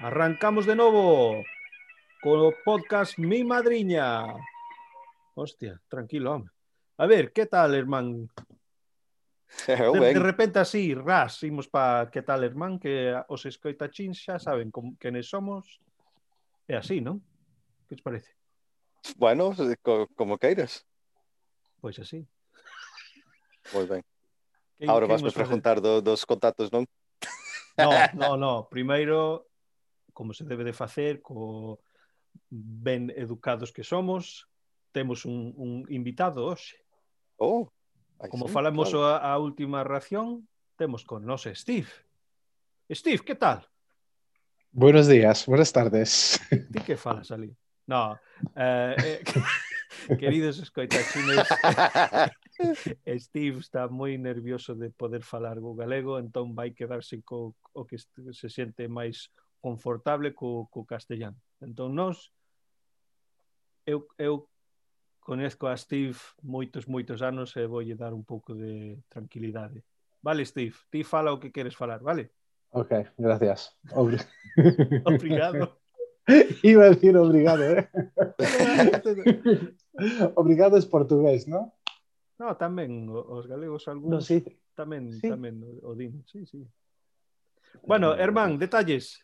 Arrancamos de novo co podcast Mi Madriña. Hostia, tranquilo, home. A ver, que tal, hermán? Eu de, ben. de repente así, ras, imos pa que tal, hermán, que os escoitachín xa saben com, quenes somos. É así, non? Que os parece? Bueno, co, como queiras. Pois así. Moi ben. Que, Ahora que vas me preguntar do, dos contactos, non? No, no, no. Primeiro como se debe de facer, co ben educados que somos, temos un, un invitado hoxe. Oh, como sí, falamos claro. a, a última ración, temos con nos Steve. Steve, que tal? Buenos días, buenas tardes. Ti que falas ali? No, eh, eh, queridos escoitachines, Steve está moi nervioso de poder falar o galego, entón vai quedarse co o que se sente máis confortable co, co castellano. Entón, nós, eu, eu conezco a Steve moitos, moitos anos e voulle dar un pouco de tranquilidade. Vale, Steve, ti fala o que queres falar, vale? Ok, gracias. Obri... obrigado. Iba a decir obrigado, eh? obrigado es portugués, ¿no? No, tamén os galegos algúns no, sí. tamén, sí. tamén o din, sí, sí. Bueno, Herman, detalles.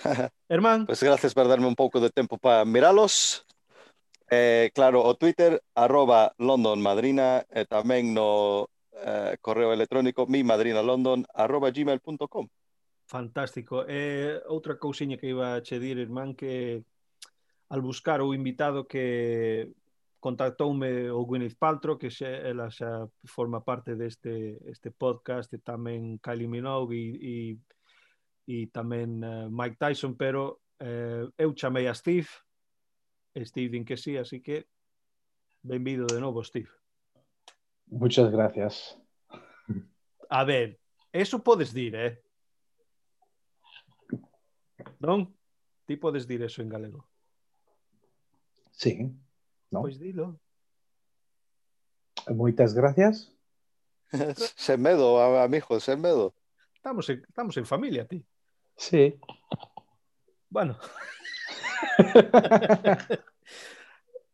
Herman. Pues gracias por darme un poco de tiempo para mirarlos. Eh, claro, o Twitter, arroba London Madrina, eh, tamén no eh, correo electrónico mimadrinalondon, arroba gmail.com. Fantástico. Eh, outra cousiña que iba a che dir, irmán, que al buscar o invitado que contactoume o Gwyneth Paltrow, que xa, ela xa forma parte deste este podcast, e tamén Kylie Minogue e, e e tamén uh, Mike Tyson, pero eh, eu chamei a Steve, Steve din que sí, así que benvido de novo, Steve. Muchas gracias. A ver, eso podes dir, eh? Non? Ti podes dir eso en galego. Sí, ¿no? Pois dilo. Muchas gracias. sen medo, a- amigo, sen medo. Estamos en, estamos en familia, ti. Sí. Bueno.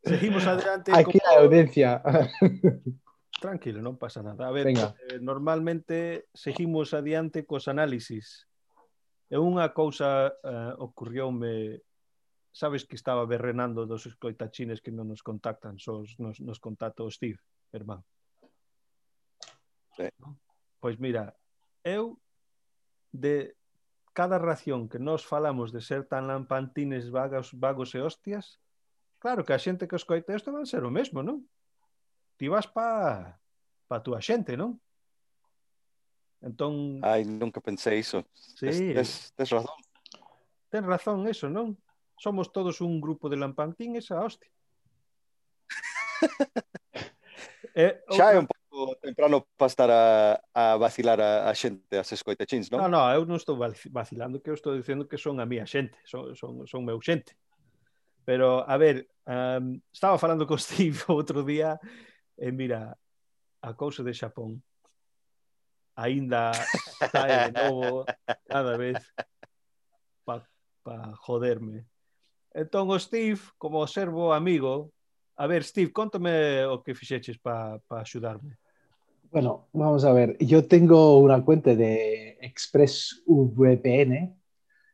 Seguimos adelante. Aquí como... la audiencia. Tranquilo, non pasa nada. A ver, Venga. Eh, normalmente seguimos adiante cos análisis. E unha cousa eh, ocurrioume sabes que estaba berrenando dos escoitachines que non nos contactan, só nos, nos contacta o Steve, irmán. Sí. Pois mira, eu de cada ración que nós falamos de ser tan lampantines, vagos, vagos e hostias, claro que a xente que os coita isto van ser o mesmo, non? Ti vas pa, pa túa xente, non? Entón... Ai, nunca pensei iso. Sí. Tes, tes razón. Ten razón eso, non? Somos todos un grupo de lampantines a hostia. eh, Xa é un pouco temprano para estar a, a vacilar a, a xente, as escoitachins, non? Non, non, eu non estou vacilando, que eu estou dicendo que son a mía xente, son, son, son meu xente. Pero, a ver, um, estaba falando con Steve outro día, e mira, a cousa de Xapón aínda está de novo cada vez para pa joderme. Entón o Steve, como servo amigo, a ver, Steve, contame o que fixeches para pa axudarme. Bueno, vamos a ver. Yo tengo una cuenta de ExpressVPN,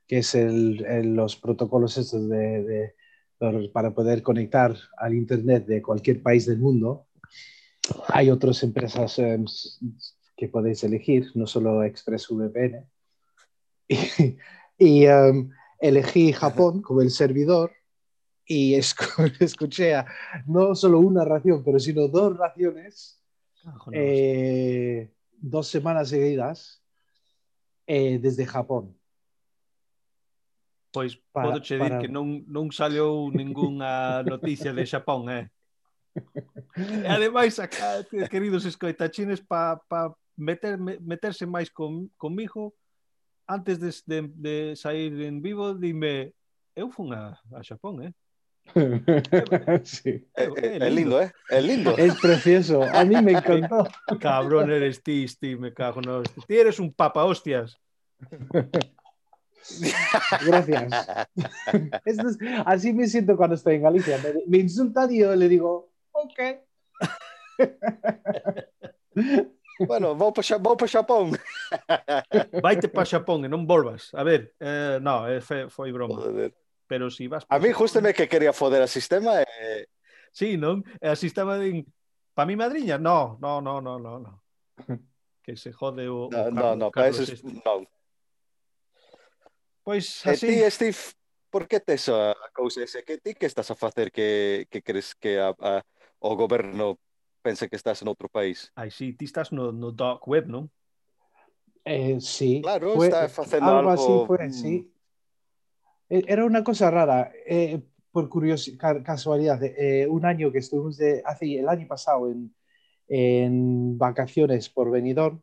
que es el, el- los protocolos estos de, de- por- para poder conectar al Internet de cualquier país del mundo. Hay otras empresas em, s- que podéis elegir, no solo ExpressVPN. Y, y, em, elegí Japón como el servidor y escu- escuché a no solo una ración, pero sino dos raciones. Eh, dos semanas seguidas eh, desde Japón. Pois para- podo che dir para- que non, non saliou ningunha noticia de Xapón, eh? E ademais, acá, queridos escoitachines, pa, pa meter, me- meterse máis con, comigo, antes de, de, de sair en vivo, dime, eu fun a, a Xapón, eh? Sí. É, É é, é lindo, eh? É lindo. Es precioso. A mí me encantó. Cabrón eres ti, Steve, me cago no. Ti eres un papa hostias. Gracias. Esto es- así me siento cuando estoy en Galicia. Me, me insultan y yo le digo, ok. Bueno, vou para, vou para Xapón. Vaite para Xapón e non volvas. A ver, eh, no, eh, fe, foi broma. pero si vas... A mí justo me que quería foder a sistema. Eh... Sí, non? E a sistema din... Pa mi madriña? No, no, no, no, no, no. Que se jode o... No, o Carlos, no, no, para eso es... Este. non. Pois así... E ti, Steve, por que tes a cousa ese? Que ti que estás a facer que, que crees que a, a, o goberno pense que estás en outro país? Ai, sí, ti estás no, no dark web, non? Eh, sí. Claro, fue, está facendo algo... Algo así fue, mm, sí. Eh, Era una cosa rara, eh, por curiosidad, casualidad. eh, un año que estuvimos de, hace el año pasado en, en vacaciones por Benidorm.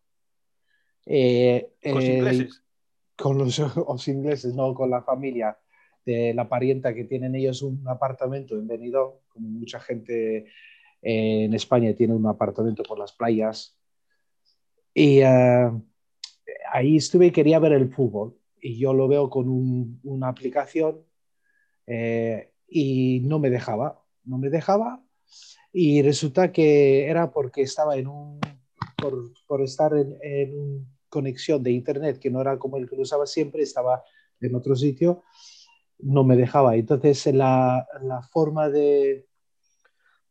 eh, eh, ingleses. con los, los ingleses, no con la familia de la parienta que tienen ellos un apartamento en Benidorm, como mucha gente eh, en España tiene un apartamento por las playas. Y eh, ahí estuve y quería ver el fútbol. Y yo lo veo con un- una aplicación eh, y no me dejaba, no me dejaba. Y resulta que era porque estaba en un, por, por estar en, en una conexión de internet que no era como el que usaba siempre, estaba en otro sitio, no me dejaba. Entonces la, la forma de,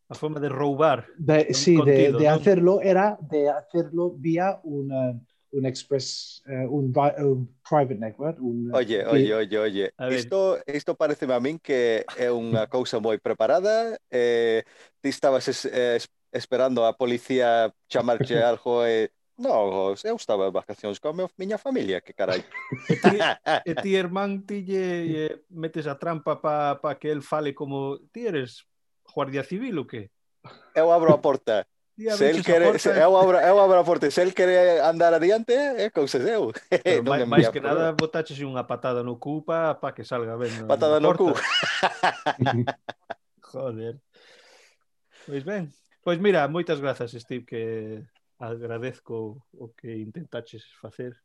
A forma de roubar. de- sí, de, de hacerlo era de hacerlo vía una, un express, eh, un, un, private network. Un, eh, oye, oye, oye, oye. Isto, isto pareceme a min que é unha cousa moi preparada. Eh, ti estabas es, es, esperando a policía chamarche algo e... No, eu estaba de vacacións con a miña familia, que carai. E ti, e ti irmán, ti lle, lle metes a trampa para pa que el fale como ti eres guardia civil ou que? Eu abro a porta se ele quer, se, é, o abra, é o abra forte. Se el quere andar adiante, eh, é concedeu. Pero non máis, máis que nada, botaches unha patada no cu para pa que salga ben. Patada no, no cu. Joder. Pois ben. Pois mira, moitas grazas, Steve, que agradezco o que intentaches facer.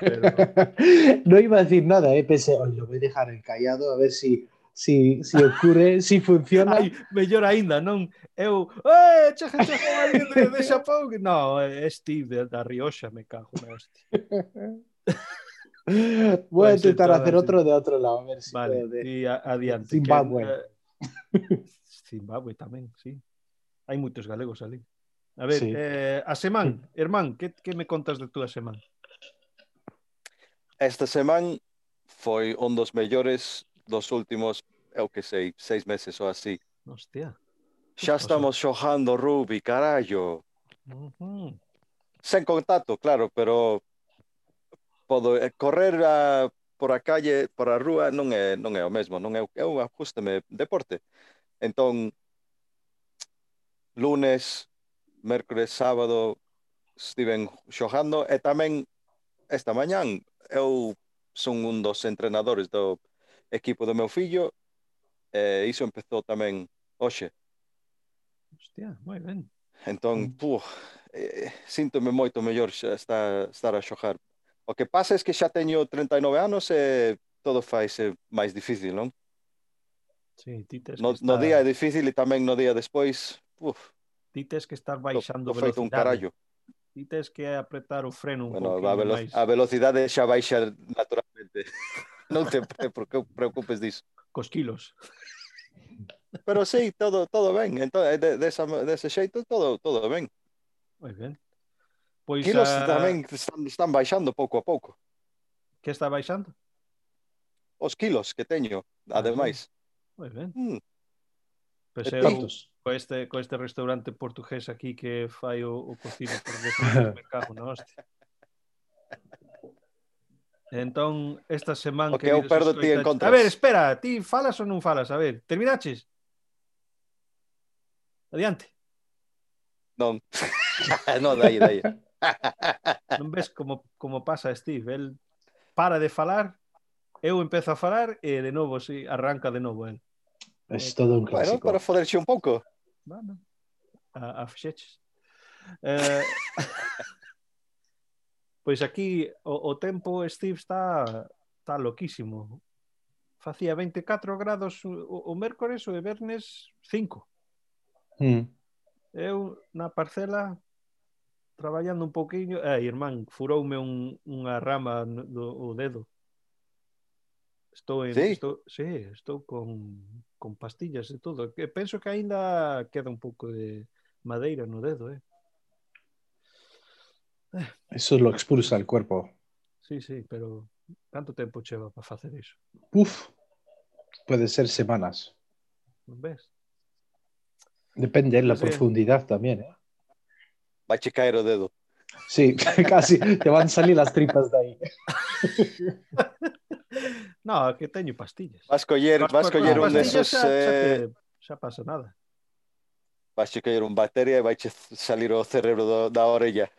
Pero... no iba a decir nada, eh, pensé, lo voy a dejar encallado a ver si si, si ocurre, si funciona. ai, mellor aínda, non? Eu, eh, cheja, alguén de, de Xapón. No, é Steve de, da Rioxa, me cago na hostia. Voy a Puede ser intentar hacer otro de otro lado, a ver si Vale, puedo de- e a- adiante. Zimbabue. Que, eh, Zimbabue tamén, sí. Hai moitos galegos ali. A ver, Sí. eh, a semán, hermán, que, que me contas de túa semana? Esta semana foi un dos mellores dos últimos, eu que sei, seis meses ou así. Hostia. Pasou? estamos xojando rugby, carallo. Ujú. Sen contacto, claro, pero podo eh, correr a, por a calle, por a rúa, non é, non é o mesmo, non é, o- eu ajustame deporte. Entón, lunes, mércores, sábado, estiven xojando e tamén esta mañán eu son un dos entrenadores do equipo do meu fillo e iso empezou tamén hoxe. Hostia, moi ben. Entón, mm. puf, eh, síntome moito mellor xa estar, estar a xojar. O que pasa é que xa teño 39 anos e todo faise máis difícil, non? Sí, ti tes no, estar... no día é difícil e tamén no día despois, puf. Ti tes que estar baixando to, to velocidade. un carallo. Ti tes que apretar o freno un bueno, pouco a, velo máis. a velocidade xa baixa naturalmente. non te preocupes disso. Cos quilos. Pero sí, todo todo ben, entón de, de, esa, de xeito todo todo ben. Moi ben. Pois quilos a... Ah, tamén están, están baixando pouco a pouco. Que está baixando? Os quilos que teño, ademais. Moi ben. Mm. Pois é, co este, co este restaurante portugués aquí que fai o, o cocido por me cago na hostia. Entón, esta semana... O que, eu perdo ti en contra. A ver, espera, ti falas ou non falas? A ver, terminaches? Adiante. Non. non, dai, dai. non ves como, como pasa Steve, el para de falar, eu empezo a falar e de novo si arranca de novo el. É todo un clásico. Bueno, para foderche un pouco. Bueno, a, a fixeches. Eh... Pois aquí o, o tempo, Steve, está, está loquísimo. Facía 24 grados o, o mércores o e vernes 5. Mm. Eu na parcela traballando un pouquiño, eh, irmán, furoume un, unha rama do o dedo. Estou en, sí? estou, sí, estou con, con pastillas e todo. Que penso que aínda queda un pouco de madeira no dedo, eh. Eso lo expulsa el cuerpo. Sí, sí, pero ¿cuánto tiempo lleva para hacer eso? Uf, puede ser semanas. ¿Ves? Depende de la sí. profundidad también. ¿eh? Va a caer el dedo. Sí, casi. Te van a salir las tripas de ahí. no, aquí tengo pastillas. Vas a coger, vas a coger un de esos... Ya, eh... ya pasa nada. Vas a caer un batería y va a salir el cerebro de, de la orella.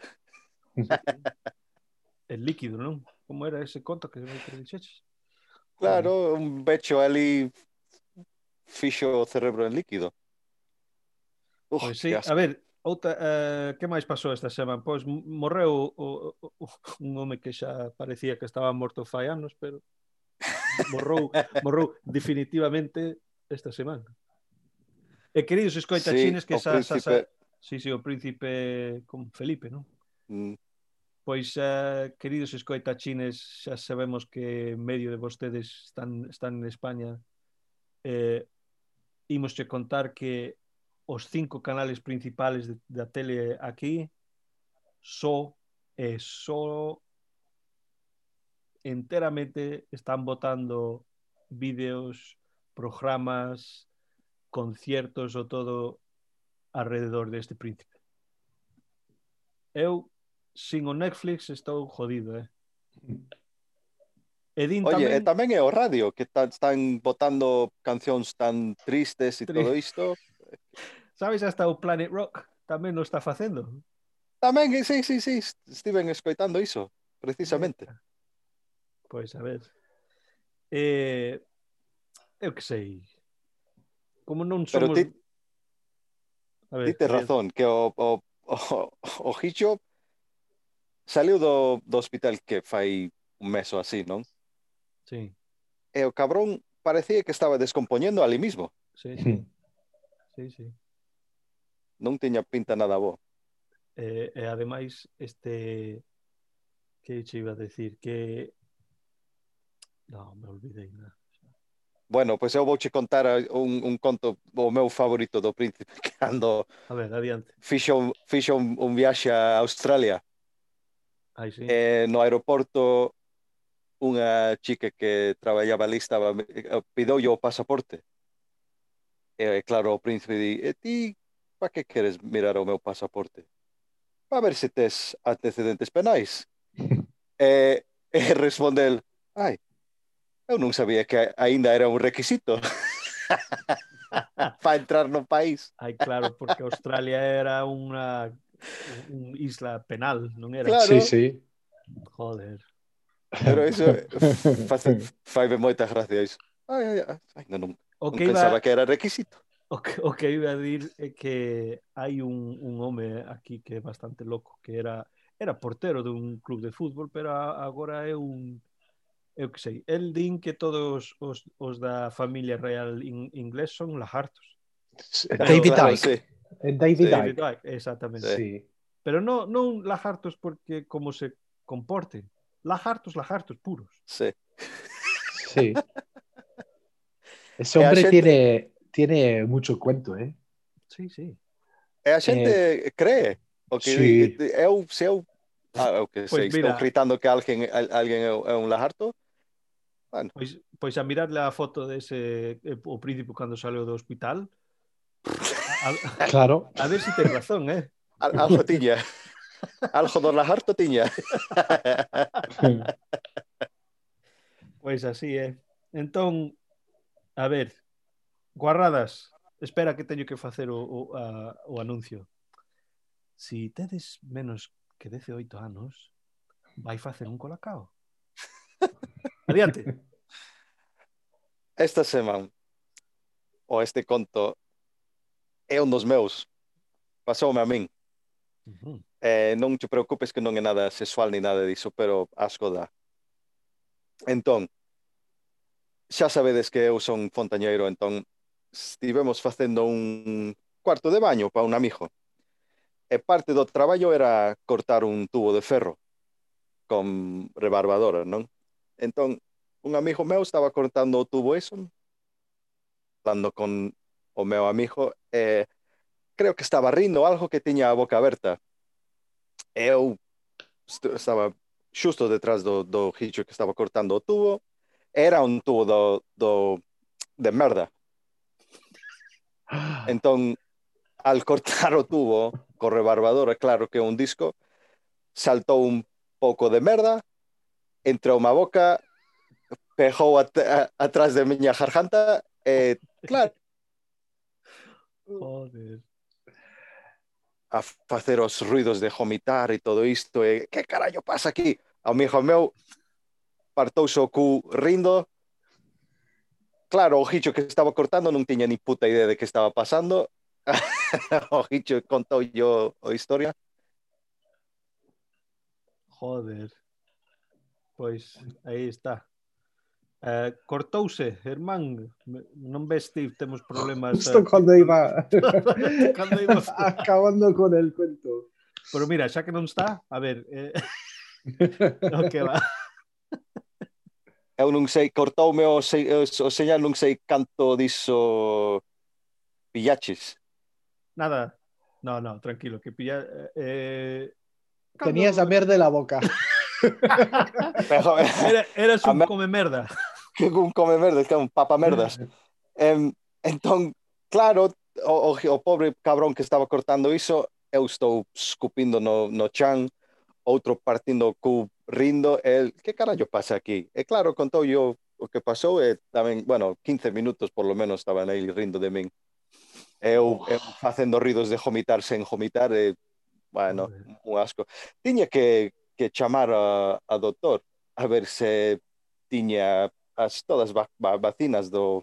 el líquido, non? Como era ese conto que se dixeches? Claro, un becho ali fixo o cerebro en líquido. Uf, pois sí, a ver, outra, uh, que máis pasou esta semana? Pois morreu o, o, o, un home que xa parecía que estaba morto fai anos, pero morrou, morrou definitivamente esta semana. E queridos escoitachines sí, que xa, xa, xa, xa, Sí, sí, o príncipe con Felipe, non? Mm. Pois, eh, queridos escoitachines, xa sabemos que en medio de vostedes están, están en España. Eh, imos che contar que os cinco canales principales de, da tele aquí só e só enteramente están botando vídeos, programas, conciertos o todo alrededor deste príncipe. Eu sin o Netflix estou jodido, eh. E din Oye, tamén... e tamén é o radio que tan, están botando cancións tan tristes e todo isto. Sabes, hasta o Planet Rock tamén o está facendo. Tamén, eh, sí, sí, sí, estiven escoitando iso, precisamente. Pois, a ver. Eh, eu que sei. Como non somos... Pero ti, a ver, dite eh, razón, que o, o, o, o Hitchcock saliu do, do hospital que fai un meso así, non? Sí. E o cabrón parecía que estaba descompoñendo ali mismo. Sí, sí. sí, sí. Non tiña pinta nada bo. E, e ademais, este... Que che iba a decir? Que... Non, me olvidei nada. Bueno, pois eu eu vouche contar un, un conto o meu favorito do príncipe cando a ver, adiante. Fixo, fixo un, un viaxe a Australia Ai, sí. eh, no aeroporto unha chica que traballaba ali estaba eh, pidoulle o pasaporte. E claro, o príncipe di, e ti pa que queres mirar o meu pasaporte? Pa ver se tes antecedentes penais. e, e responde el, ai, eu non sabía que aínda era un requisito. para entrar no país. Ai, claro, porque Australia era unha un isla penal, non era? Claro. Sí, sí. Joder. Pero iso face, faibe moita gracia iso. Ai, ai, ai, non, non, o que non pensaba que era requisito. O que, o que iba a dir é que hai un, un home aquí que é bastante loco, que era era portero dun club de fútbol, pero agora é un eu que sei, el din que todos os, os da familia real in, inglés son lajartos. David Icke. Eh, David, David Dyke. Exactamente. Sí. Pero no, no un lagartos porque como se comporten. Lagartos, lagartos puros. Sí. Sí. Ese hombre gente... tiene, tiene mucho cuento, ¿eh? Sí, sí. Eh, a gente eh... cree. Okay, sí. Eu, se eu, ah, okay, pois, estão gritando que alguém, alguém é, um lagarto? Bueno. Pois, pois a mirar a foto desse eh, o príncipe quando saiu do hospital, a, a, Claro. a ver si ten razón, eh? al- algo tiña algo do lajarto tiña Pois así é. Entón, a ver, guarradas, espera que teño que facer o, o, a, o anuncio. Si tedes menos que 18 anos, vai facer un colacao. Adiante. esta semana o este conto é un dos meus. Pasoume a min. Uh -huh. eh, non te preocupes que non é nada sexual ni nada diso, pero asco dá. Entón, xa sabedes que eu son fontañeiro, entón estivemos facendo un cuarto de baño para un amigo. E parte do traballo era cortar un tubo de ferro con rebarbadora, non? Entón, un amigo meu estaba cortando o tubo eso, dando con o meu amigo, eh, creo que estaba rindo algo que tiña a boca aberta. Eu estaba xusto detrás do, do hicho que estaba cortando o tubo, era un tubo do, do de merda. Entón, al cortar o tubo co rebarbador, claro que é un disco, saltou un pouco de merda, entrou má boca, pegou at atrás de miña garganta, e eh, claro, Joder. a facer os ruidos de vomitar e todo isto, e que carallo pasa aquí? Ao mijo meu partouse o cu rindo, claro, o hicho que estaba cortando non tiña ni puta idea de que estaba pasando, o hicho contou yo a historia, Joder. Pois aí está. Eh, cortouse, Hermán. Me- Non ves, Steve, temos problemas. Justo eh, cuando iba cando imos- acabando con el cuento. Pero mira, xa que non está, a ver, eh, o que va. eu non sei, cortoume o, se, o, señal, non sei canto diso pillaches. Nada. No, no, tranquilo, que pilla eh, cando- Tenías a merda en la boca. Pero, eh, era, eras un come merda. Que Un come merda, que é un papa merdas. um, entón, claro, o, o, o pobre cabrón que estaba cortando iso, eu estou escupindo no, no chan, outro partindo o cu rindo, el, que carallo pasa aquí? E claro, contou yo o que pasou e tamén, bueno, 15 minutos por lo menos estaban aí rindo de min. Eu, eu facendo ridos de vomitar sen vomitar, e, bueno, un asco. Tiña que, que chamar a, a doutor a ver se tiña as todas va, va, vacinas do,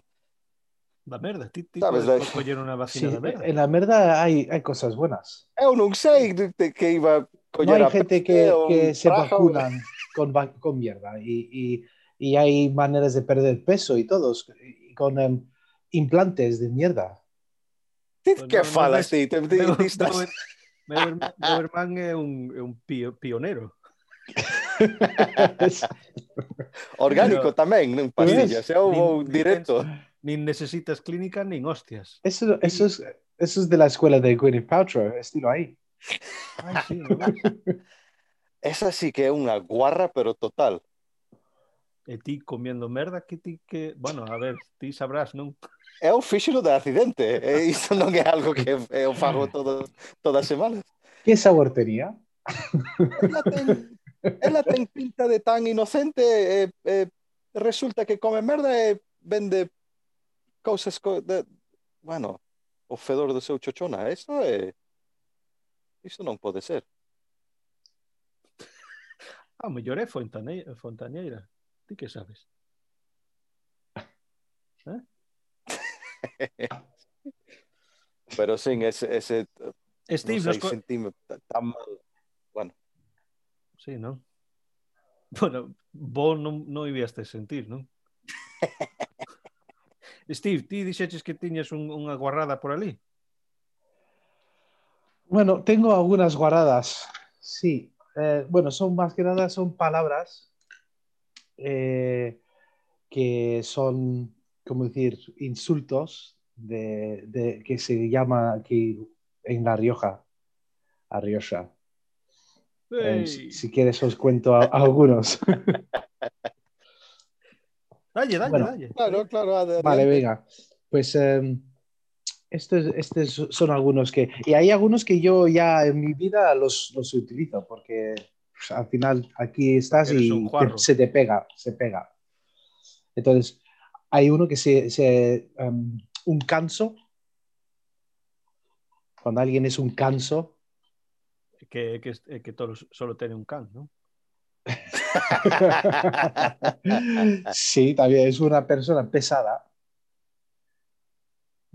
Da merda. Ti, ti Sabes, podes de- coller unha vacina Sí, da merda. en la merda hay, hay cosas buenas. Eu non sei de, de que iba a No a gente que, se vacunan con, con mierda y, y, maneras de perder peso y todos y con em, implantes de mierda. Ti que non falas ves- ti? Te, te, Meu, irmán é un, é un pio, pionero. Orgánico tamén, non pastillas, é o vou directo. Nin, necesitas clínica nin hostias. Eso, eso, es, eso es de la escuela de Gwyneth Paltrow, estilo aí. Ay, sí, Esa sí que é unha guarra, pero total. E ti comiendo merda que ti que... Bueno, a ver, ti sabrás, non? É o fíxilo de accidente. E iso non é algo que eu fago todo, todas as semanas. Que sabor tenía? Ela ten pinta de tan inocente e, e resulta que come merda e vende cousas co de, bueno, o fedor do seu chochona. Isto é isto non pode ser. Ah, mellor é fontaneira, fontaneira. Ti que sabes? Pero sin ese, ese Steve, nos sei, co... sentime tan mal. Sí, non? Bueno, vos non, non ibiaste sentir, non? Steve, ti dixeches que tiñas un, unha guarrada por ali? Bueno, tengo algunas guardadas. Sí. Eh, bueno, son más que nada son palabras eh, que son, como decir, insultos de, de- que se llama aquí en La Rioja, a Rioja. Eh, si, si quieres os cuento a- algunos. Dalle, dalle, bueno, dalle. Claro, claro, adelante. Vale, venga. Pues em, estos, estos son algunos que... Y hay algunos que yo ya en mi vida los, los utilizo porque pues, al final aquí estás Eres y te- se te pega, se pega. Entonces, hay uno que se... se, em, un canso. Cuando alguien es un canso. Que, que, eh, que todos solo ten un can, non? sí, también es una persona pesada,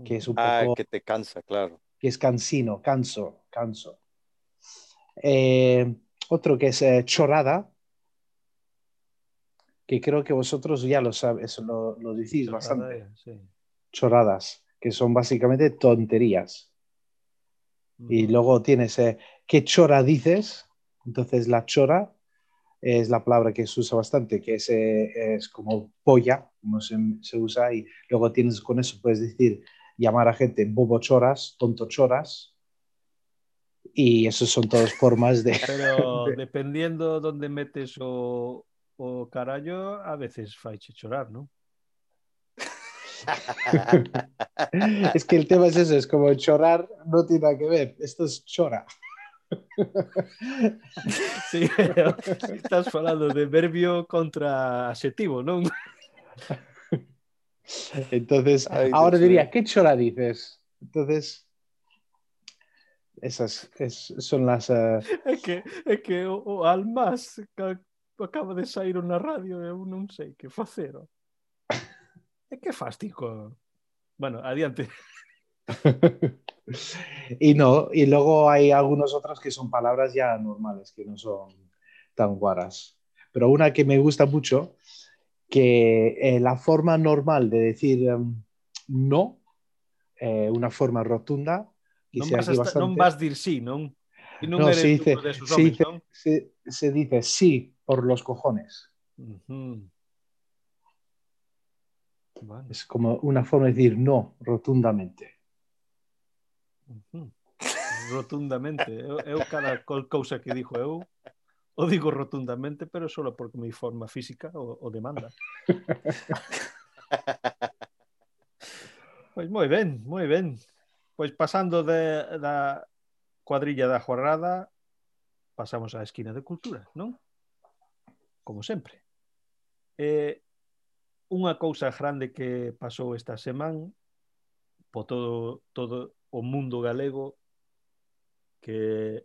que es un Ah, poco... que te cansa, claro. que es cansino, canso, canso. Eh, otro que es eh, chorada, que creo que vosotros ya lo sabéis, lo, lo decís bastante. Sí. Choradas, que son básicamente tonterías. Y luego tienes, eh, ¿qué chora dices? Entonces la chora es la palabra que se usa bastante, que es, eh, es como polla, como se, se, usa, y luego tienes con eso, puedes decir, llamar a gente bobo choras, tonto choras, y eso son todas formas de... Pero de... dependiendo dónde metes o, o carallo, a veces faiche chorar, ¿no? es que el tema es eso, es como chorar no tiene nada que ver, esto es chora. sí, estás falando de verbio contra adjetivo, non? Entonces, ahora diría, ¿qué chora dices? Entonces, esas es, son las... Eh, uh... É que, é que o, o Almas acaba de sair na radio e eu non sei que facer. É que fástico. Bueno, adiante. y no, y luego hay algunos otros que son palabras ya normales, que no son tan guaras. Pero una que me gusta mucho, que eh, la forma normal de decir um, no, eh, una forma rotunda, non vas, hasta, bastante... non vas dir sí, non? E non no, eres se dice, de se, dice, non? Se, se dice sí por los cojones. Uh -huh. Es como una forma de decir no rotundamente. Rotundamente. Eu, eu cada cousa que dixo eu o digo rotundamente, pero só porque mi forma física o, o demanda. Pois moi ben, moi ben. Pois pasando de, da cuadrilla da jornada, pasamos á esquina de cultura, non? Como sempre. Eh, unha cousa grande que pasou esta semana, po todo, todo o mundo galego que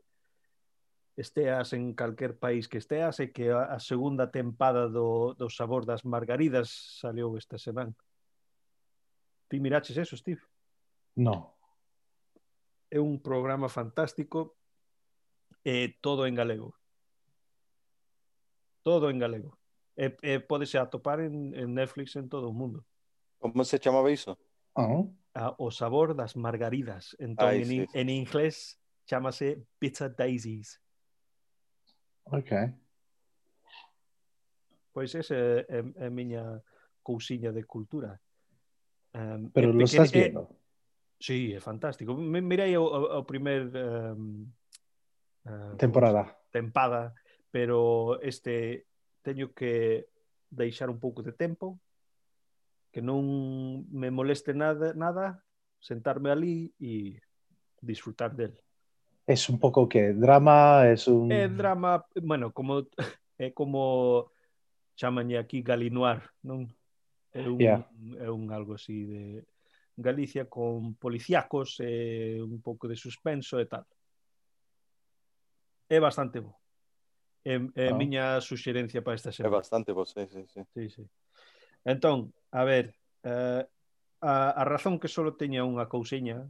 esteas en calquer país que esteas e que a, segunda tempada do, do sabor das margaridas saleu esta semana. Ti miraches eso, Steve? No. É un programa fantástico e todo en galego. Todo en galego. E, e podese atopar en, en Netflix en todo o mundo. Como se chamaba iso? Ah, oh uh, o sabor das margaridas. Entón, Ai, en, sí. en inglés chamase bitter daisies. Ok. Pois ese é, é, é miña cousiña de cultura. Um, Pero lo estás viendo. É, sí, é fantástico. Mirei o, o primer... Um, uh, temporada. Tempada, pero este teño que deixar un pouco de tempo que non me moleste nada, nada sentarme ali e disfrutar del. Es un pouco que drama, es un... É drama, bueno, como é eh, como chamanlle aquí Galinoir, non? É un, yeah. é un algo así de Galicia con policíacos e un pouco de suspenso e tal. É bastante bo. É, é ah. miña suxerencia para esta semana. É bastante bo, sí, sí, sí. sí, sí. Entón, a ver, eh, a, a razón que só teña unha cousiña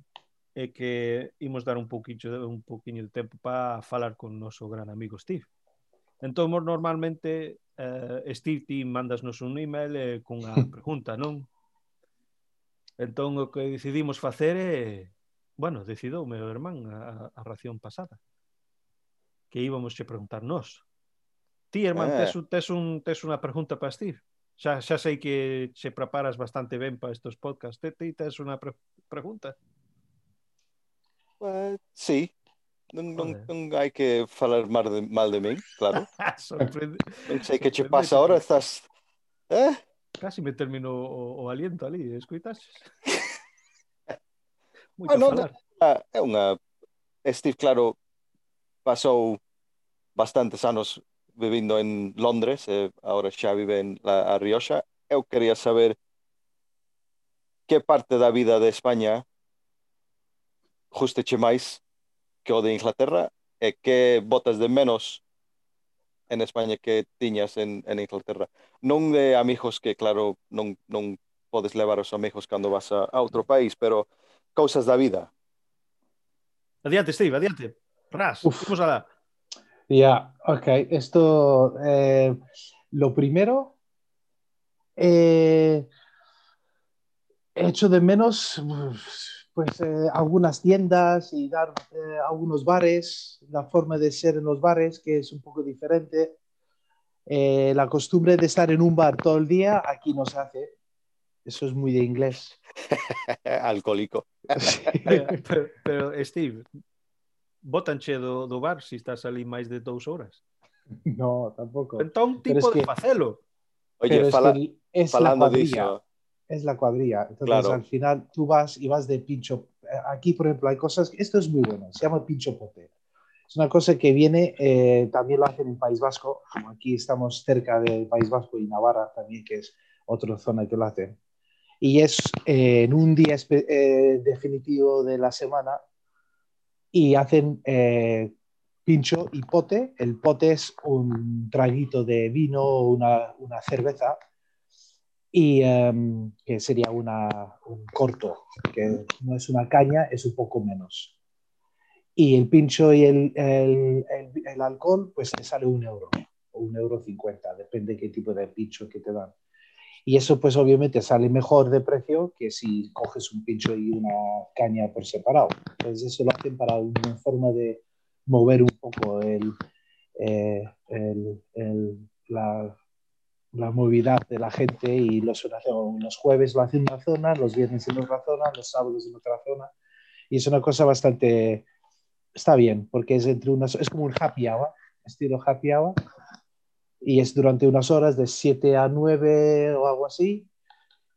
é que imos dar un pouquiño un pouquiño de tempo para falar con o noso gran amigo Steve. Entón, normalmente, eh, Steve, ti mandasnos un email eh, cunha pregunta, non? Entón, o que decidimos facer é... Bueno, decidou meu irmán a, a ración pasada que íbamos che preguntar nós. Ti, irmán, eh. tes, tes, un, tes unha pregunta para Steve? xa, xa sei que se preparas bastante ben para estos podcasts. Te, te tes unha pre pregunta? Uh, sí, non, non, non hai que falar mal de, mal de min, claro. Ah, sorprende. Non sei que che pasa ahora, estás... Eh? Casi me termino o, o aliento ali, escuitas? Moito ah, non, falar. É unha... Steve, claro, pasou bastantes anos vivindo en Londres eh, e agora xa vive en La a Rioxa. Eu quería saber que parte da vida de España gusteche máis que o de Inglaterra e que botas de menos en España que tiñas en, en Inglaterra. Non de amigos que, claro, non, non podes levar os amigos cando vas a, a outro país, pero cousas da vida. Adiante, Steve, adiante. Ras, Uf. vamos alá. Ya, ok. Esto, eh, lo primero, eh, echo de menos pues eh, algunas tiendas y dar eh, algunos bares, la forma de ser en los bares que es un poco diferente. Eh, la costumbre de estar en un bar todo el día aquí no se hace. Eso es muy de inglés. Alcohólico. Sí. pero, pero, Steve, botanche do, do bar se estás ali máis de dous horas. No, tampoco. Entón, Pero tipo es de que- facelo. Oye, Pero es fala, que es la falando cuadrilla. diso, es la cuadrilla. Entonces, Claro. al final tú vas y vas de pincho. Eh, Aquí, por ejemplo, hay cosas. Esto es muy bueno, se llama pincho pote. Es una cosa que viene, eh, también lo hacen en País Vasco. Como aquí estamos cerca del País Vasco y Navarra también, que es otra zona que lo hacen. Y es eh, en un día eh, definitivo de la semana y hacen eh, pincho y pote. El pote es un traguito de vino una, una cerveza y em, que sería una, un corto, que no es una caña, es un poco menos. Y el pincho y el, el, el- el alcohol, pues te sale un euro o un euro cincuenta, depende qué tipo de pincho que te dan. Y eso pues obviamente sale mejor de precio que si coges un pincho y una caña por separado. Entonces eso lo hacen para una forma de mover un poco el, eh, el- el- la, la movilidad de la gente y los, los jueves lo hacen en una zona, los viernes en otra zona, los sábados en otra zona. Y es una cosa bastante... Está bien, porque es, entre unas, es como un happy hour, estilo happy hour, y es durante unas horas de 7 a 9 o algo así.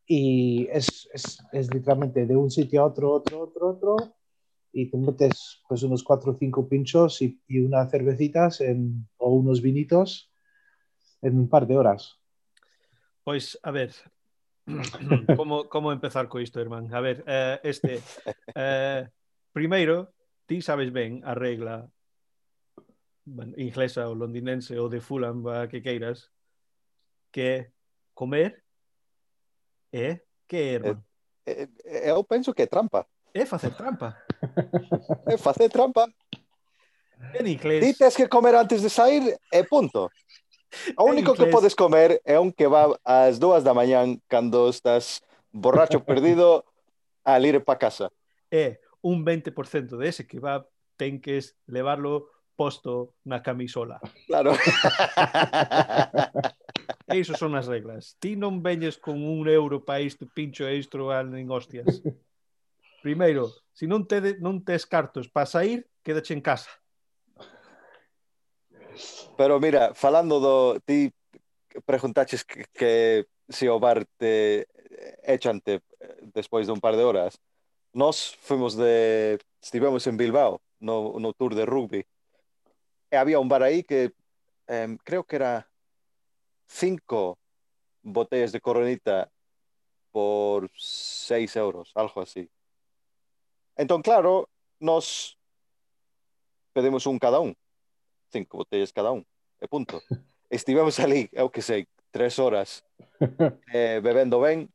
Y es, es, es literalmente de un sitio a otro, otro, otro, otro, y te metes pues unos 4 o 5 pinchos y, y unas cervecitas en, o unos vinitos en un par de horas. Pois, a ver, como, como empezar co isto, irmán? A ver, eh, este, eh, primeiro, ti sabes ben a regla bueno, inglesa ou londinense ou de Fulham, que queiras, que é comer é que é, irmán? eh, eh, eu penso que é trampa. É facer trampa. É facer trampa. En inglés, Ti tes que comer antes de sair e punto. O único que podes comer é un kebab ás dúas da mañán cando estás borracho perdido al ir pa casa. é un 20% dese que va ten que levarlo posto na camisola. Claro. Iso son as reglas. Ti non veñes con un euro para isto, pincho e isto en hostias. Primeiro, se si non, te, non tes cartos para sair, quédache en casa. Pero mira, falando do... Ti preguntaches que, que se o bar te echante despois dun par de horas. Nós fomos de... Estivemos en Bilbao, no, no tour de rugby. Había un bar aí que em, creo que era cinco botellas de coronita por seis euros, algo así. Entón, claro, nos pedimos un cada un. Cinco botellas cada un. E punto. Estivemos ali, eu que sei, tres horas eh, bebendo ben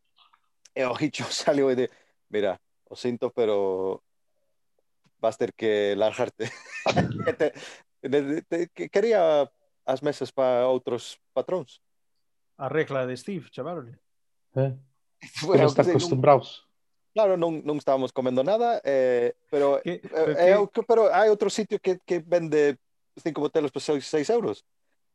e o Hicho saliu e de mira, o sinto, pero vas que largarte. Que te, de- de- que Quería as mesas para outros patróns. A regla de Steve, chamaronle. Eh? Bueno, está acostumbrados. Non... Claro, non, non estábamos comendo nada, eh, pero, que, eh, eh que... Eh, pero hai outro sitio que, que vende cinco botelos por 6 euros.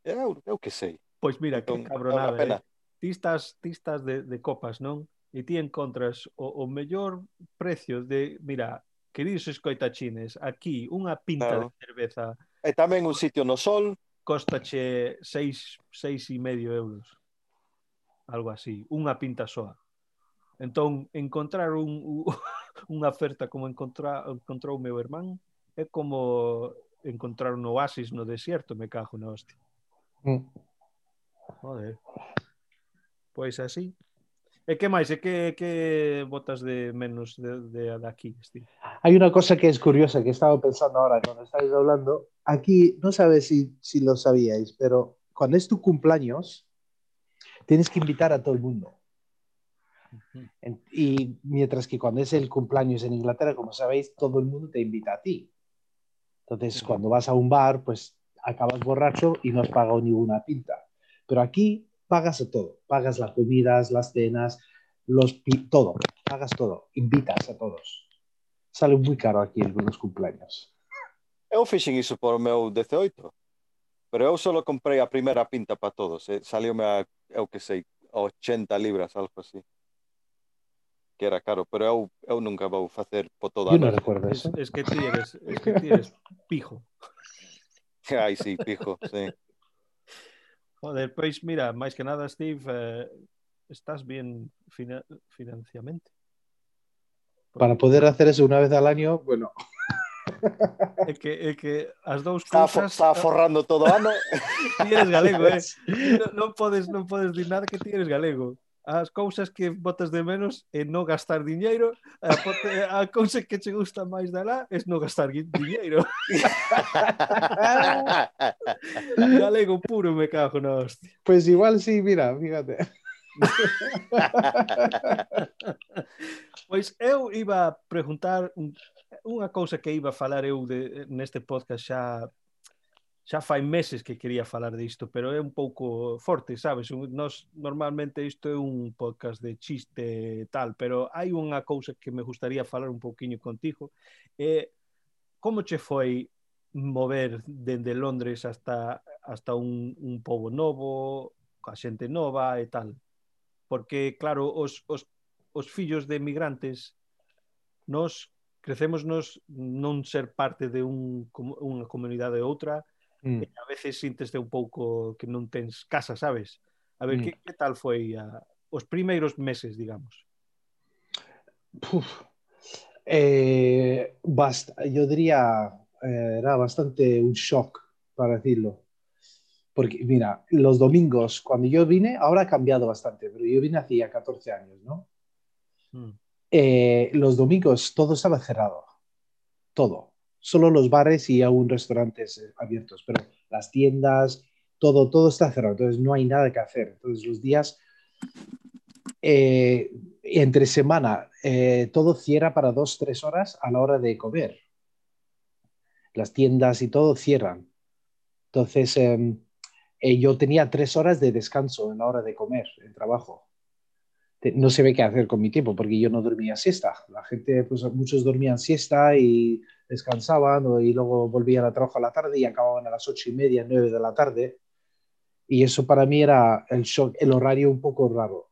Eu, eu que sei. Pois mira, entón, que cabronada. Eh. Ti estás, ti estás de, de copas, non? E ti encontras o, o mellor precio de... Mira, queridos escoitachines, aquí unha pinta claro. de cerveza E tamén un sitio no sol, costache seis, seis e medio euros. Algo así, unha pinta soa. Entón, encontrar un, un, unha oferta como encontra, encontrou meu irmán é como encontrar un oasis no desierto, me cago na hostia. Mm. Joder. Pois así. E que máis? E que, que botas de menos de, de, de aquí, Steve? Hay una cosa que es curiosa que estaba pensando ahora cuando estáis hablando. Aquí, no sabes si, si lo sabíais, pero cuando es tu cumpleaños, tienes que invitar a todo el mundo. Y mientras que cuando es el cumpleaños en Inglaterra, como sabéis, todo el mundo te invita a ti. Entonces, cuando vas a un bar, pues acabas borracho y no has pagado ninguna pinta. Pero aquí pagas a todo, pagas las comidas, las cenas, los todo, pagas todo, invitas a todos. Sale muy caro aquí en los cumpleaños. Eu fixen iso por o meu 18, pero eu solo comprei a primeira pinta para todos. Eh? Saliu a, eu que sei, 80 libras, algo así. Que era caro, pero eu, eu nunca vou facer por toda a Eu non recuerdo eso. Es, es que ti eres, es que ti eres pijo. Ai, sí, pijo, sí. Joder, pois mira, máis que nada, Steve, eh, estás bien fina financiamente. Para poder hacer eso una vez al año, bueno. É que, é que as dous está cousas... Está forrando todo ah, o ano. ti eres galego, eh? Non, non, podes, non podes dir nada que ti eres galego. As cousas que botas de menos é non gastar diñeiro. Eh, eh, a, a cousa que che gusta máis da lá é non gastar diñeiro. galego puro me cago na hostia. Pois pues igual sí, mira, fíjate. Pois eu iba a preguntar unha cousa que iba a falar eu de, neste podcast xa xa fai meses que quería falar disto, pero é un pouco forte, sabes? Nos, normalmente isto é un podcast de chiste e tal, pero hai unha cousa que me gustaría falar un pouquiño contigo. É, como che foi mover dende Londres hasta, hasta un, un pobo novo, a xente nova e tal? Porque, claro, os, os os fillos de emigrantes nos crecemos nos non ser parte de un, unha comunidade ou outra mm. e a veces sinteste un pouco que non tens casa, sabes? A ver, mm. que, que tal foi a, os primeiros meses, digamos? Puf. Eh, bast yo diría eh, era bastante un shock para decirlo porque mira, los domingos, cuando yo vine, ahora ha cambiado bastante, pero yo vine hacía 14 años, ¿no? Mm. Eh, los domingos todo estaba cerrado, todo. Solo los bares y aún restaurantes eh, abiertos, pero las tiendas, todo, todo está cerrado, entonces no hay nada que hacer. Entonces los días eh, entre semana, todo cierra para dos, tres horas a la hora de comer. Las tiendas y todo cierran. Entonces, eh, yo tenía tres horas de descanso en la hora de comer, el trabajo. No se ve qué hacer con mi tiempo porque yo no dormía siesta. La gente, pues muchos dormían siesta y descansaban y luego volvían a trabajar a la tarde y acababan a las ocho y media, nueve de la tarde. Y eso para mí era el shock, el horario un poco raro.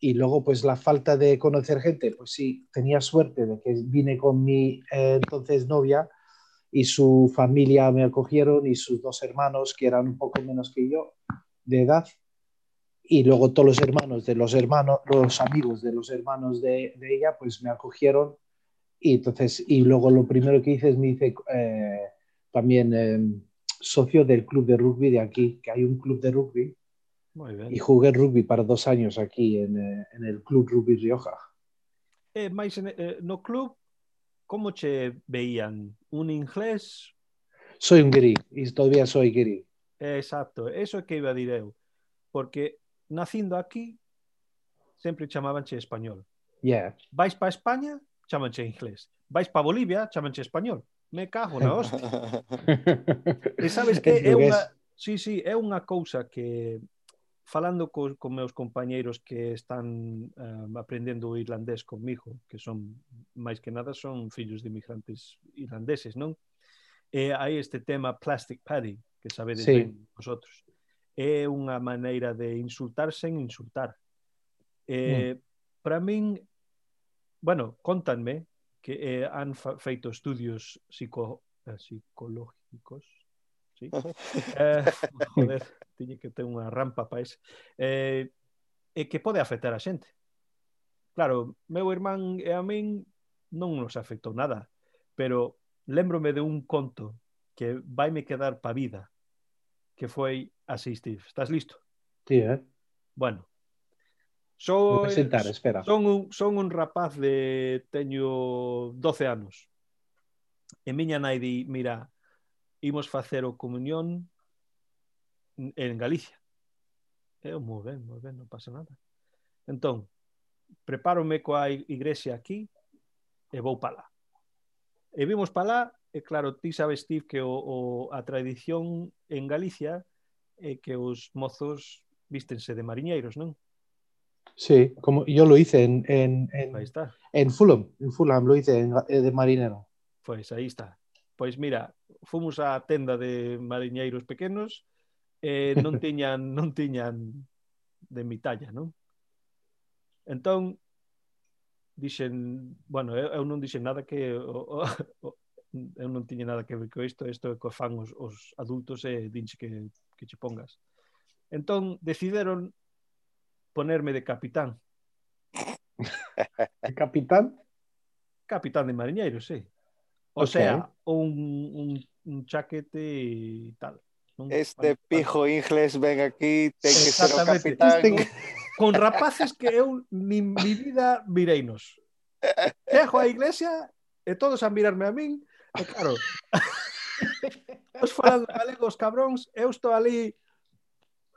Y luego, pues la falta de conocer gente, pues sí, tenía suerte de que vine con mi eh, entonces novia y su familia me acogieron y sus dos hermanos, que eran un poco menos que yo de edad. Y luego todos los hermanos de los hermanos, los amigos de los hermanos de, de ella, pues me acogieron. Y entonces, y luego lo primero que hice es me hice eh, también eh, socio del club de rugby de aquí, que hay un club de rugby Moi ben. y jugué rugby para dos años aquí en, eh, en el Club Rugby Rioja. E máis en- eh, no club, como che veían? Un inglés? Soy un guiri y todavía soy guiri. Eh, Exacto, eso é que iba a dir eu. Porque nacindo aquí, sempre chamabanche español. Yeah. Vais para España, chamanche inglés. Vais para Bolivia, chamanche español. Me cago na hostia. e sabes que é unha... Sí, sí, é unha cousa que falando co, con meus compañeiros que están um, aprendendo o irlandés comigo, que son, máis que nada, son fillos de imigrantes irlandeses, non? E hai este tema plastic paddy, que sabedes sí. ben vosotros é unha maneira de insultar sen insultar. Eh, mm. Para min, bueno, contanme que eh, han feito estudios psico eh, psicológicos sí? eh, joder, tiñe que ter unha rampa para ese. Eh, e que pode afectar a xente. Claro, meu irmán e a min non nos afectou nada, pero lembrome de un conto que vai me quedar pa vida, que foi Así, Steve. ¿Estás listo? Sí, ¿eh? Bueno. Son, sentar, espera. Son un, son un rapaz de teño 12 anos. E miña nai di, mira, imos facer o comunión en Galicia. Eu, moi ben, moi ben, non pasa nada. Entón, prepárome coa igrexa aquí e vou para lá. E vimos para lá, e claro, ti sabes, Steve, que o, o, a tradición en Galicia é que os mozos vístense de mariñeiros, non? Sí, como yo lo hice en, en, en, ahí está. en Fulham, en Fulham lo hice en, eh, de marinero. Pois aí está. Pois mira, fomos á tenda de mariñeiros pequenos e non tiñan non tiñan de mi talla, non? Entón dixen, bueno, eu, eu non dixen nada que o, o, non tiña nada que ver co isto, isto é co fan os, os adultos e dinche que, que che pongas. Entón decidiron ponerme de capitán, ¿El capitán? capitán de mariñeiros, sí. O Ok. sea, un, un, un chaquete e tal. non? Este Para- pijo inglés ven aquí, ten que ser o capitán. Este- con rapaces que eu ni mi vida vireinos. Chego á iglesia e todos a mirarme a min, E claro, os falando galegos, cabróns, eu estou ali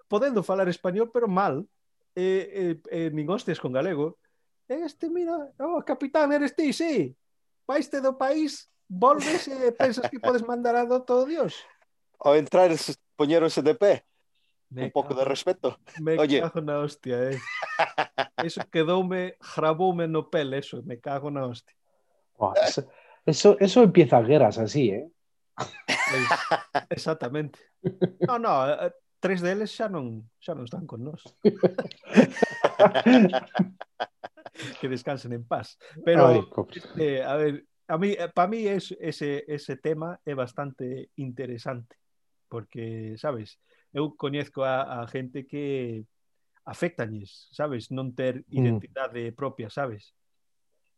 podendo falar español, pero mal, e, e, e nin hostes con galego. E este, mira, oh, capitán, eres ti, sí. Paiste do país, volves e pensas que podes mandar a do todo Dios. Ao entrar, poñeronse de pé. Me un pouco de respeto. Me Oye. cago na hostia, eh. Eso quedoume, graboume no pel, eso, me cago na hostia. Oh, eso... Eso, eso empieza guerras así, eh? Exactamente. No, no, eh, tres deles xa non, xa non están con nós. que descansen en paz. Pero, Ay, este, a ver, a mí, eh, para mí es, ese, ese tema é bastante interesante, porque, sabes, eu coñezco a, a gente que afectañes, sabes, non ter mm. identidade mm. propia, sabes?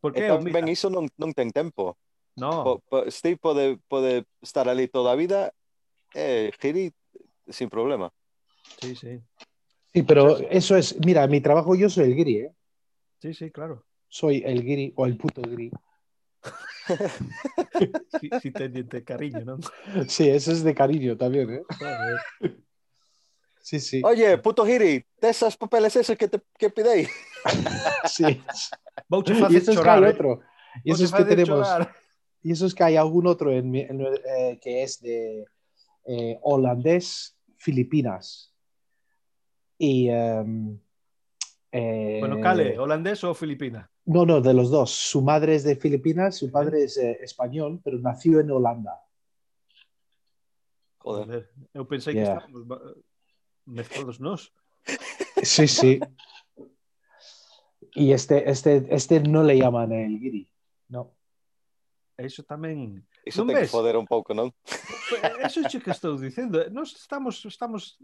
Porque, e tamén mira, iso non, non ten tempo. No, Po, po, Steve pode, pode estar ali toda a vida e giri sin problema. sí, sí, Sí, pero eso es, mira, mi trabajo yo soy el guiri, ¿eh? sí, sí, claro. Soy el guiri o el puto guiri. Si, si ten diente cariño, non? Sí, eso es de cariño también, ¿eh? Sí, sí. Oye, puto giri, desas papeles esos que te que pidei. Sí. Y eso es eh. otro. Y eso es que facer tenemos. chorar. Y eso es que hay algún otro en, mi- en, eh, que es de eh, holandés, Filipinas. Y. em, eh, Bueno, cale, holandés ou filipina? No, no, de los dos. Su madre es de Filipinas, su padre es eh, español, pero nació en Holanda. Joder. Eu pensei que estábamos ba- mezclados nós. Sí, sí. Y este, este, este no le llaman el guiri. iso tamén... Iso non ten ves? que foder un pouco, non? Eh, eso é que estou dicendo. Nós estamos, estamos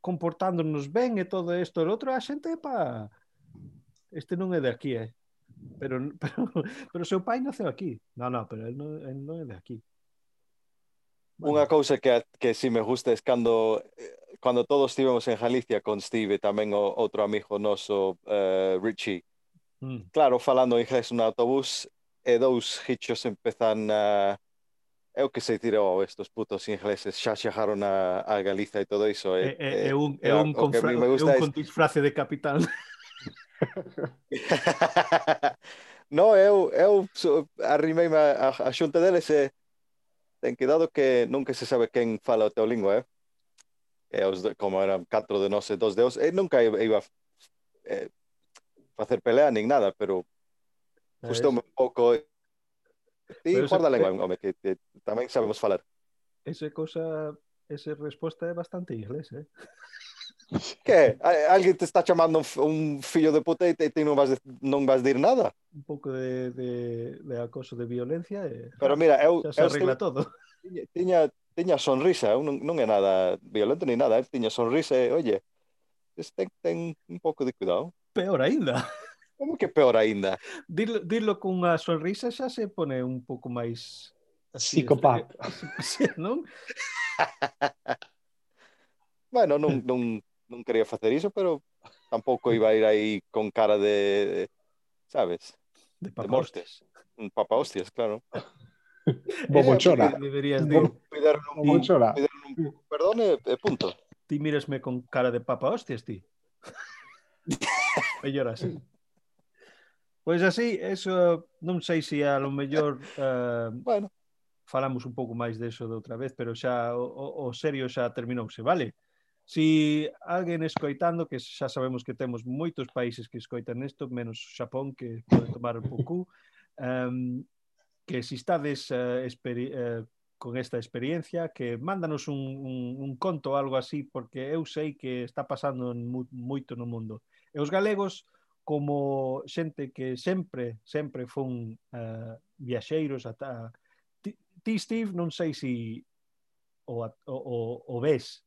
comportándonos ben e todo isto e outro, a xente é pa... Este non é de aquí, eh? Pero, pero, pero seu pai naceu aquí. Non, non, pero el non, el non é de aquí. Bueno. Unha cousa que, que si me gusta es cando eh, cando todos estivemos en Galicia con Steve tamén o outro amigo noso uh, Richie mm. claro, falando inglés no autobús e dous hichos empezan a eu que sei tirou estos putos ingleses xa xajaron a, a Galiza e todo iso é, é, é un, é un, con, me gusta é un con es... frase de capital no, eu, eu arrimei a, a, a xunta deles e ten cuidado que nunca se sabe quen fala o teu lingua, eh? E os, como eran catro de nós e dos deus, e nunca iba iba eh, facer pelea nin nada, pero Gustou un pouco. Ti guarda a lengua, home, que, que tamén sabemos falar. Ese cosa, esa resposta é bastante inglés, eh? Que? Alguén te está chamando un fillo de puta e ti non vas, non vas dir nada? Un pouco de, de, de acoso, de violencia e... Pero mira, eu... Xa se eu arregla estive, todo. Tiña, tiña sonrisa, eh, non, non é nada violento ni nada, eh? tiña sonrisa e, oye, ten, ten un pouco de cuidado. Peor aínda. Como que peor aínda? Dilo, dilo cunha sonrisa xa se pone un pouco máis... Así, Psicopap. Este, non? bueno, non, non, non quería facer iso, pero tampouco iba a ir aí con cara de, sabes? De, de mortes. Un papa hostias, claro. Bobochona. Eh, deberías de... Pideron un, bobochona. Pideron un perdón e, e punto. Ti mirasme con cara de papa hostias, ti. Melloras. Pois así, eso non sei se a lo mellor eh, bueno. falamos un pouco máis deso de outra vez, pero xa o, o serio xa terminouse, vale? Si alguén escoitando, que xa sabemos que temos moitos países que escoitan isto, menos Xapón, que pode tomar un pouco, um, que si estades uh, uh, con esta experiencia, que mándanos un, un, un conto ou algo así, porque eu sei que está pasando en mu moito no mundo. E os galegos como xente que sempre, sempre fun uh, viaxeiros ata... Ti, Steve, non sei se si o, o, o ves,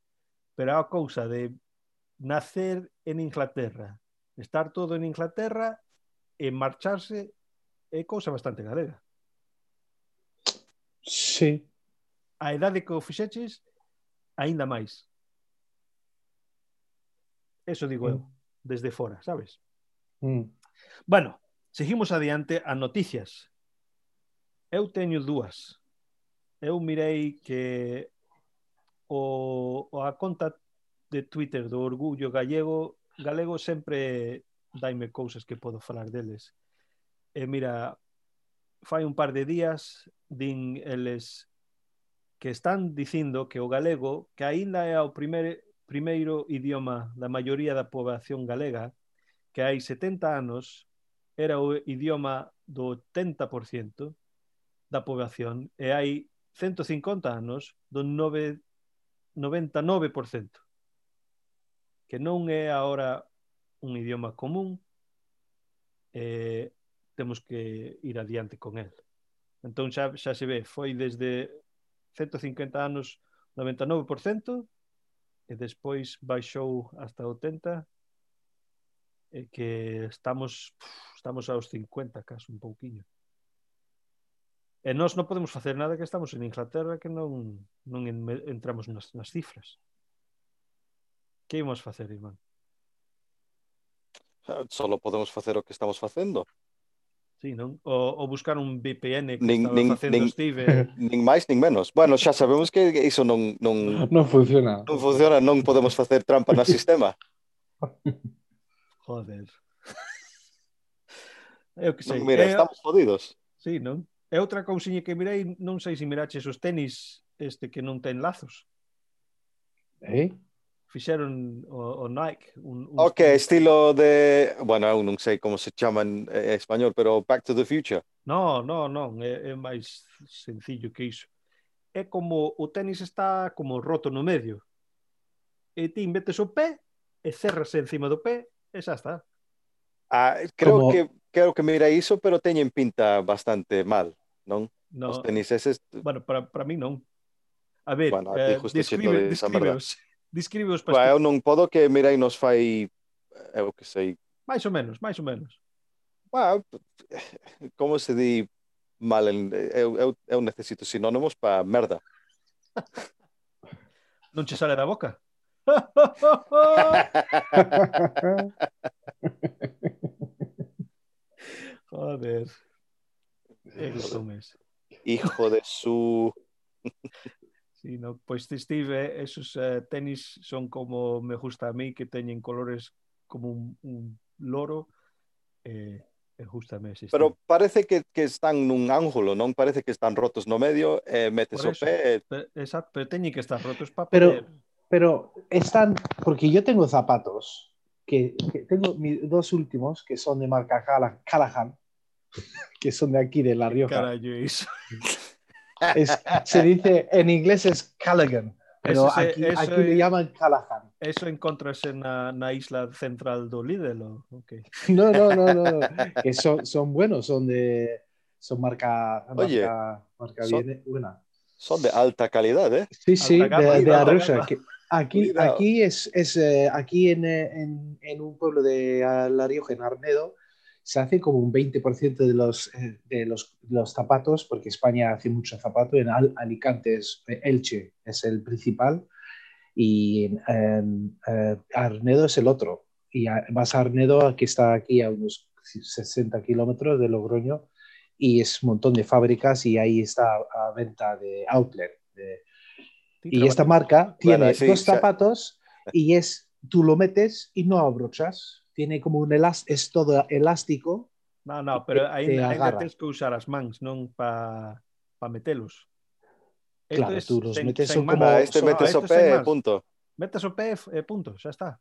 pero a cousa de nacer en Inglaterra, estar todo en Inglaterra e marcharse é cousa bastante galega. Sí. A idade que o fixeches, aínda máis. Eso digo eu, mm. desde fora, sabes? Mm. Bueno, seguimos adiante a noticias. Eu teño dúas. Eu mirei que o, a conta de Twitter do Orgullo Gallego galego sempre daime cousas que podo falar deles. E mira, fai un par de días din eles que están dicindo que o galego, que aínda é o primer, primeiro idioma da maioría da poboación galega, que hai 70 anos era o idioma do 80% da poboación e hai 150 anos do 9, 99%, que non é agora un idioma común e temos que ir adiante con el. Entón xa, xa se ve, foi desde 150 anos 99% e despois baixou hasta 80 eh, que estamos estamos aos 50 casi un pouquiño. E nós non podemos facer nada que estamos en Inglaterra que non, non entramos nas, nas cifras. Que imos facer, Iván? Solo podemos facer o que estamos facendo. Sí, non? O, o buscar un VPN que nin, estaba nin, facendo nin, Steve. Eh. Nin máis, nin menos. Bueno, xa sabemos que iso non... Non, non funciona. Non funciona, non podemos facer trampa no sistema. Joder. Eu que sei. Non, mira, é... estamos jodidos. Sí, non? E outra cousiña que mirei, non sei se miraches os tenis este que non ten lazos. Eh? Fixeron o, o Nike. Un, un ok, tenis. estilo de... Bueno, eu non sei como se chaman eh, en español, pero Back to the Future. No, no, non, é, é máis sencillo que iso. É como o tenis está como roto no medio. E ti metes o pé e cerras encima do pé e xa está. Ah, creo Como... que creo que mira iso, pero teñen pinta bastante mal, non? No. Os teniseses... Bueno, para, para mí non. A ver, bueno, eh, describe, describeos. Describeos para... Bueno, eu non podo que mirai nos fai... Eh, eu que sei... Mais ou menos, mais ou menos. Bueno, como se di mal en... Eh, eu, eu, eu necesito sinónimos para merda. non che sale da boca? Joder. Hijo de su... Sí, no, pues, Steve, esos uh, tenis son como me gusta a mí, que teñen colores como un, un loro, eh, e justame ese Pero parece que, que están nun ángulo, non? Parece que están rotos no medio, eh, metes o pé... Pero, exacto, pero teñen que estar rotos para pero, poder... Pero están, porque yo tengo zapatos, que, que tengo mis dos últimos, que son de marca Callahan, que son de aquí, de La Rioja. Es, se dice, en inglés es Callaghan, pero eso aquí, eso aquí le llaman Callahan. ¿Eso encontras en la isla central do Lidl? Okay. No, no, no, no, que son, son buenos, son de son marca, Oye, marca, marca son, bien buena. Son de alta calidad, ¿eh? Sí, sí, de, de La Rioja. Aquí, aquí es, es eh, aquí en, en, en, un pueblo de La Rioja, en Arnedo, se hace como un 20% de los, eh, de los, los, zapatos, porque España hace mucho zapato, en Alicante es Elche es el principal y en, eh, Arnedo es el otro. Y más Arnedo, que está aquí a unos 60 kilómetros de Logroño, y es un montón de fábricas y ahí está a venta de outlet. Y esta marca tiene dos zapatos y es, tú lo metes y no abrochas tiene como un elástico, es todo elástico. No, no, pero ainda tens que usar as mans, non para pa metelos. Esto Claro, es tú los sen- metes sen como- Ah, este so- mete esto sope sen mans. punto. Metes o P e punto, xa está.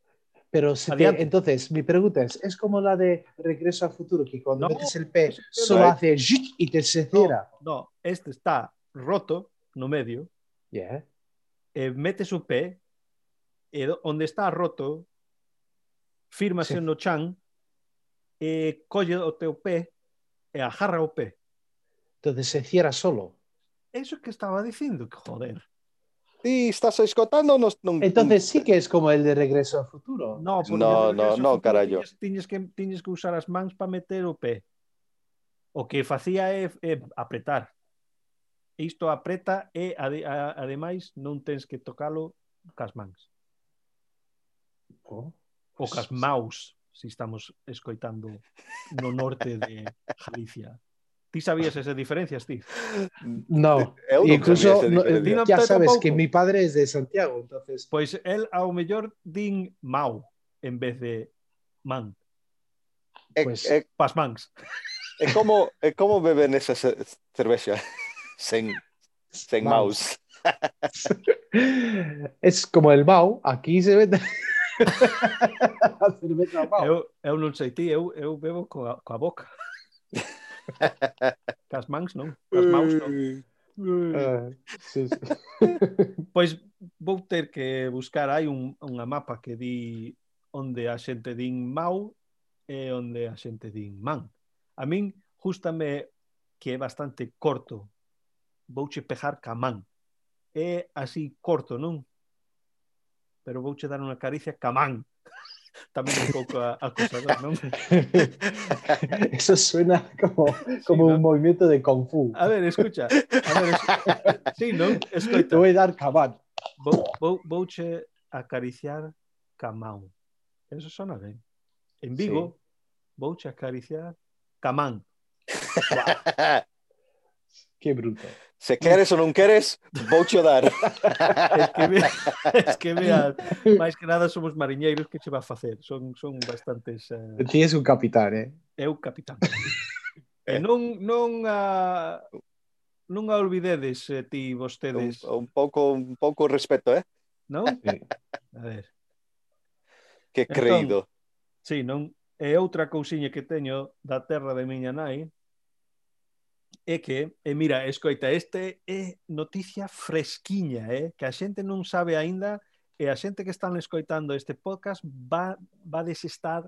Pero se te- entonces, mi pregunta es, ¿es como la de Regreso al Futuro, que cuando No, metes el P solo no. hace y te se cierra? No, este está roto no medio, Yeah. E metes o P e do- onde está roto fírmase Sí. no chan e colle o teu pé e agarra o pé. Entonces se cierra solo. Eso que estaba dicindo, que joder. Ti estás escotando nos non Entonces sí que es como el de Regreso al Futuro. No, No, no, no, carallo. Tiñes, tiñes que, tiñes que usar as mans para meter o pé. O que facía é, é apretar. isto apreta e ade, a, ademais non tens que tocalo cas mans. Oh. Ou cas maus, se si estamos escoitando no norte de Galicia. Ti sabías esas diferencias, ti? No, eu incluso no, eh, ya sabes pouco. que mi padre es de Santiago, entonces... Pois pues el ao mellor din mau en vez de man. Pues, eh, eh, pasmans. É eh, como, é como beben esa cervexa. sen, sen Mouse. es como el Mau, aquí se vende. a cerveza Mau. Eu, eu non sei ti, eu, eu bebo coa, coa boca. Cas mans non, cas maus non. Ah, sí, sí. pois vou ter que buscar hai un, unha mapa que di onde a xente din mau e onde a xente din man. A min justame que é bastante corto Vouche pejar ca man. É así corto, non? Pero vouche dar unha caricia ca man. Tamén un pouco acosador, non? Eso suena como, como ¿no? un movimiento de Kung Fu. A ver, escucha. A ver, es... sí, non? Te Escoita. voy a dar cabán. Vou, vou, vouche acariciar ca man. Eso sona ben. En Vigo, vouche acariciar ca man. Qué bruto. Se queres ou non queres, vou che dar. es que, me, es que vea, máis que nada somos mariñeiros que che va a facer. Son, son bastantes... Eh, uh... Ti un capitán, eh? É un capitán. e non, non a... Uh... Non a olvidedes eh, ti vostedes. Un, un pouco un pouco respeto, eh? Non? Sí. A ver. Que creído. Entón, sí, non? E outra cousiña que teño da terra de miña nai, é que, e mira, escoita, este é noticia fresquiña, eh? que a xente non sabe aínda e a xente que están escoitando este podcast va, va desestar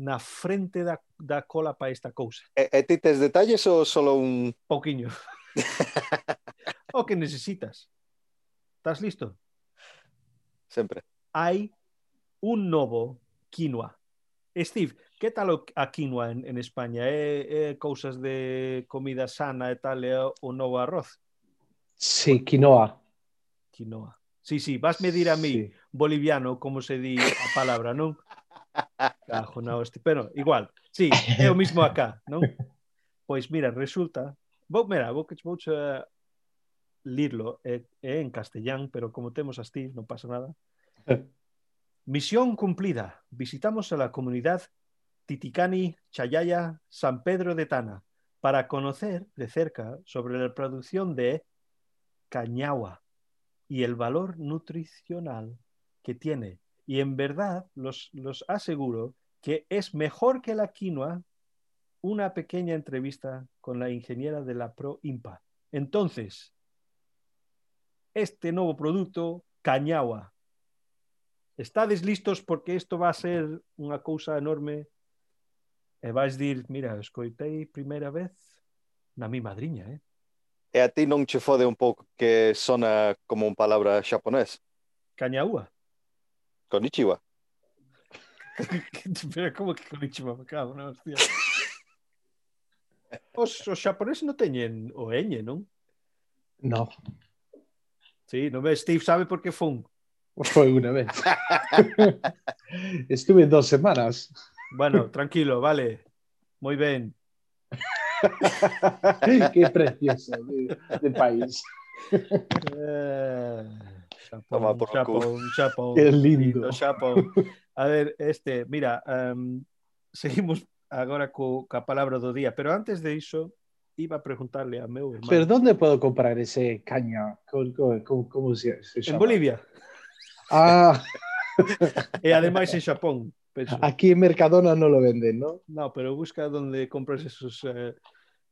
na frente da, da cola para esta cousa. E, e ti tes detalles ou solo un... Pouquiño. o que necesitas. Estás listo? Sempre. Hai un novo quinoa. Steve, que tal a quinoa en, en España? É, é cousas de comida sana e tal, é o novo arroz? Sí, quinoa. Quinoa. Sí, sí, vas medir a mí, Sí. boliviano, como se di a palabra, non? Cajo na hostia. Pero, igual, sí, é o mismo acá, non? Pois mira, resulta... Vou, mira, vou, vou uh, lirlo, é, é en castellán, pero como temos a Steve, non pasa nada. Misión cumplida. Visitamos a la comunidad Titicani, Chayaya, San Pedro de Tana para conocer de cerca sobre la producción de cañagua y el valor nutricional que tiene. Y en verdad, los, los aseguro que es mejor que la quinoa una pequeña entrevista con la ingeniera de la Pro Impa. Entonces, este nuevo producto, cañagua, Estades listos porque isto va a ser unha cousa enorme e vais dir, mira, escoitei primeira vez na mi madriña, eh? E a ti non che fode un pouco que sona como un palabra xaponés? Cañaúa. Konnichiwa. Pero como que konnichiwa? Cabo, non, hostia. Os, os xaponeses non teñen o eñe, non? No. Sí, non ves, Steve sabe por que fun. Foi unha vez. Estuve dos semanas. Bueno, tranquilo, vale. Moi ben. Qué precioso de, de país. Eh, Toma por. Xapón. Qué lindo. A ver, este, mira, um, seguimos agora co, ca palabra do día, pero antes de iso, iba a preguntarle a meu hermano. ¿Pero dónde puedo comprar ese caña? ¿Cómo, cómo- cómo- cómo se, se en? Bolivia. Ah, E ademais en Xapón, aquí en Mercadona no lo venden, ¿no? No, pero busca donde compras esos... eh,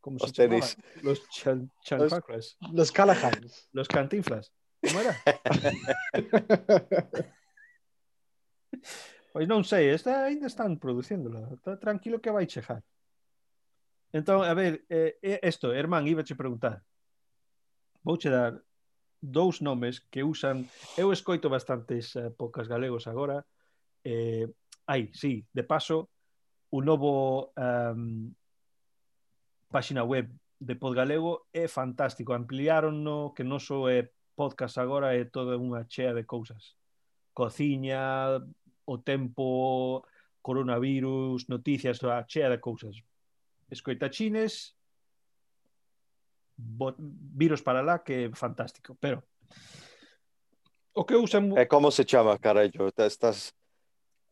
¿Cómo Los se tenis. llamaban? Los chan. Los Callahan's. Los cantinflas. ¿Cómo era? Pois non sei, esta ainda están producéndola. Está tranquilo que vai chegar. Entón, a ver, eh, eh, esto, Hermán, iba che preguntar. Vouche dar dous nomes que usan... Eu escoito bastantes eh, pocas galegos agora. Eh, ai, sí, de paso, o novo um, páxina web de Podgalego é fantástico. Ampliaron no que non só é podcast agora, é toda unha chea de cousas. Cociña, o tempo, coronavirus, noticias, a chea de cousas. Escoitachines, bot, virus para lá, que é fantástico. Pero, o que usan... É como se chama, carallo? Estás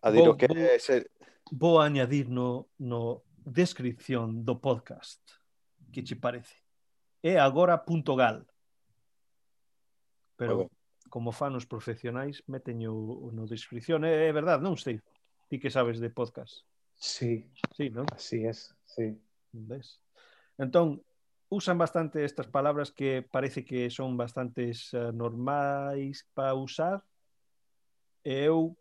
A dir vou, o que vou, é ser... Vou añadir no, no descripción do podcast que che parece. É agora.gal. Pero como fan os profesionais, meteño no descripción. É, é verdade, non, sei. Ti que sabes de podcast. Sí. Sí, non? Así es, sí. Ves? Entón, usan bastante estas palabras que parece que son bastantes uh, normais para usar. Eu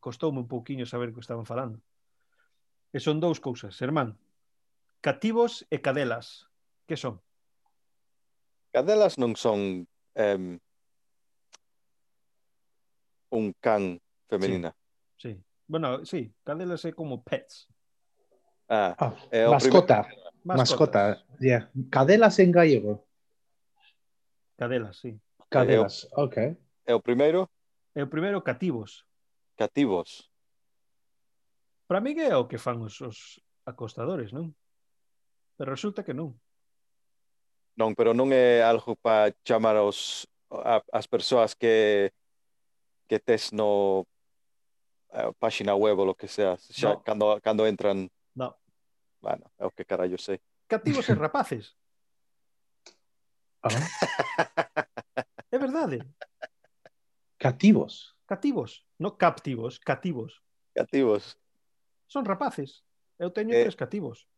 costoume un pouquiño saber o que estaban falando. E son dous cousas, irmán. Cativos e cadelas. Que son? Cadelas non son um, un can femenina. Sí, sí. Bueno, sí, cadelas é como pets. Ah, ah é o mascota. Primer... Mascota. Yeah. Cadelas en gallego. Cadelas, sí. Cadelas, é o, ok. É o primeiro? E o primeiro cativos cativos. Para mí é o que fan os, os acostadores, non? Pero resulta que non. Non, pero non é algo para chamar aos, a, as persoas que que tes no eh, a página web ou lo que sea, xa, no. cando, cando entran. No. Bueno, é o que carallo sei. Cativos e rapaces. Ah. é verdade. Cativos. Cativos. No captivos, cativos. Cativos. Son rapaces. Eu teño eh, tres cativos.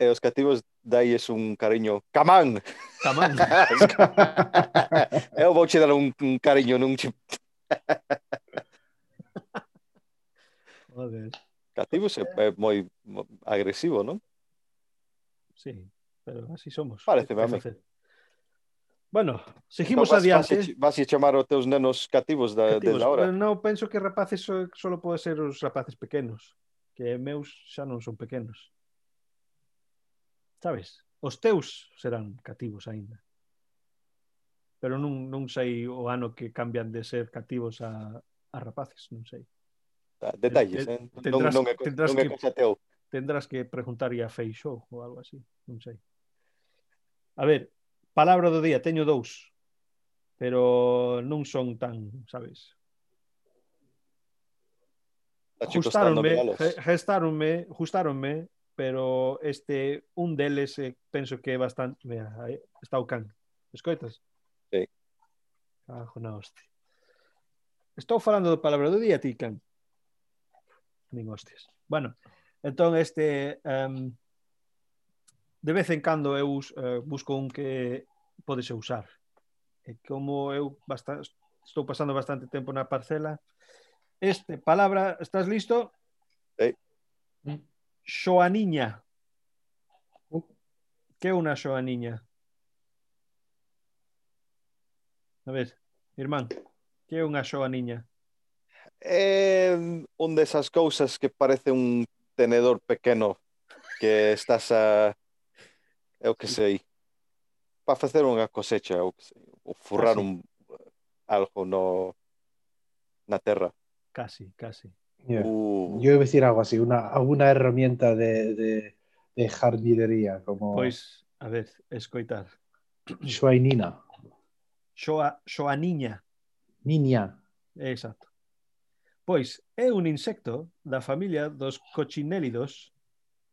E os cativos dais un cariño. Camán! Camán. Eu vou che dar un, un cariño nun... Joder. Cativos é, é moi, moi agresivo, non? Sí, pero así somos. Parece, a mí. Bueno, seguimos vas, adiante. Vas, vas chamar os teus nenos cativos, da, cativos desde agora? Non, penso que rapaces só pode ser os rapaces pequenos, que meus xa non son pequenos. Sabes? Os teus serán cativos aínda. Pero non, non sei o ano que cambian de ser cativos a, a rapaces, non sei. Ah, detalles, eh? Tendrás, non, non, é, tendrás non é cosa teu. Tendrás que preguntar a Feixó ou algo así, non sei. A ver, Palabra do día, teño dous, pero non son tan, sabes? Justaronme, gestaronme, justaronme, pero este un deles eh, penso que é bastante, mira, aí está o can. Escoitas? Sí. Cajo na hostia. Estou falando do palabra do día, ti, can. Nin hostias. Bueno, entón este um, de vez en cando eu uh, busco un que podese usar. E como eu basta, estou pasando bastante tempo na parcela, este, palabra, estás listo? Sí. Xoaniña. Que é unha xoaniña? A ver, irmán, que é unha xoaniña? É eh, un desas cousas que parece un tenedor pequeno que estás a eu que sei para facer unha cosecha que sei, ou furrar sí. un algo no na terra. Casi, casi. Yeah. Uh, Yo iba a decir algo así, una, alguna herramienta de, de, de jardinería, como Pois, a ver, escoitar. Schweinina. Xoa, xoaniña. Niña. Exacto. Pois é un insecto da familia dos cochinélidos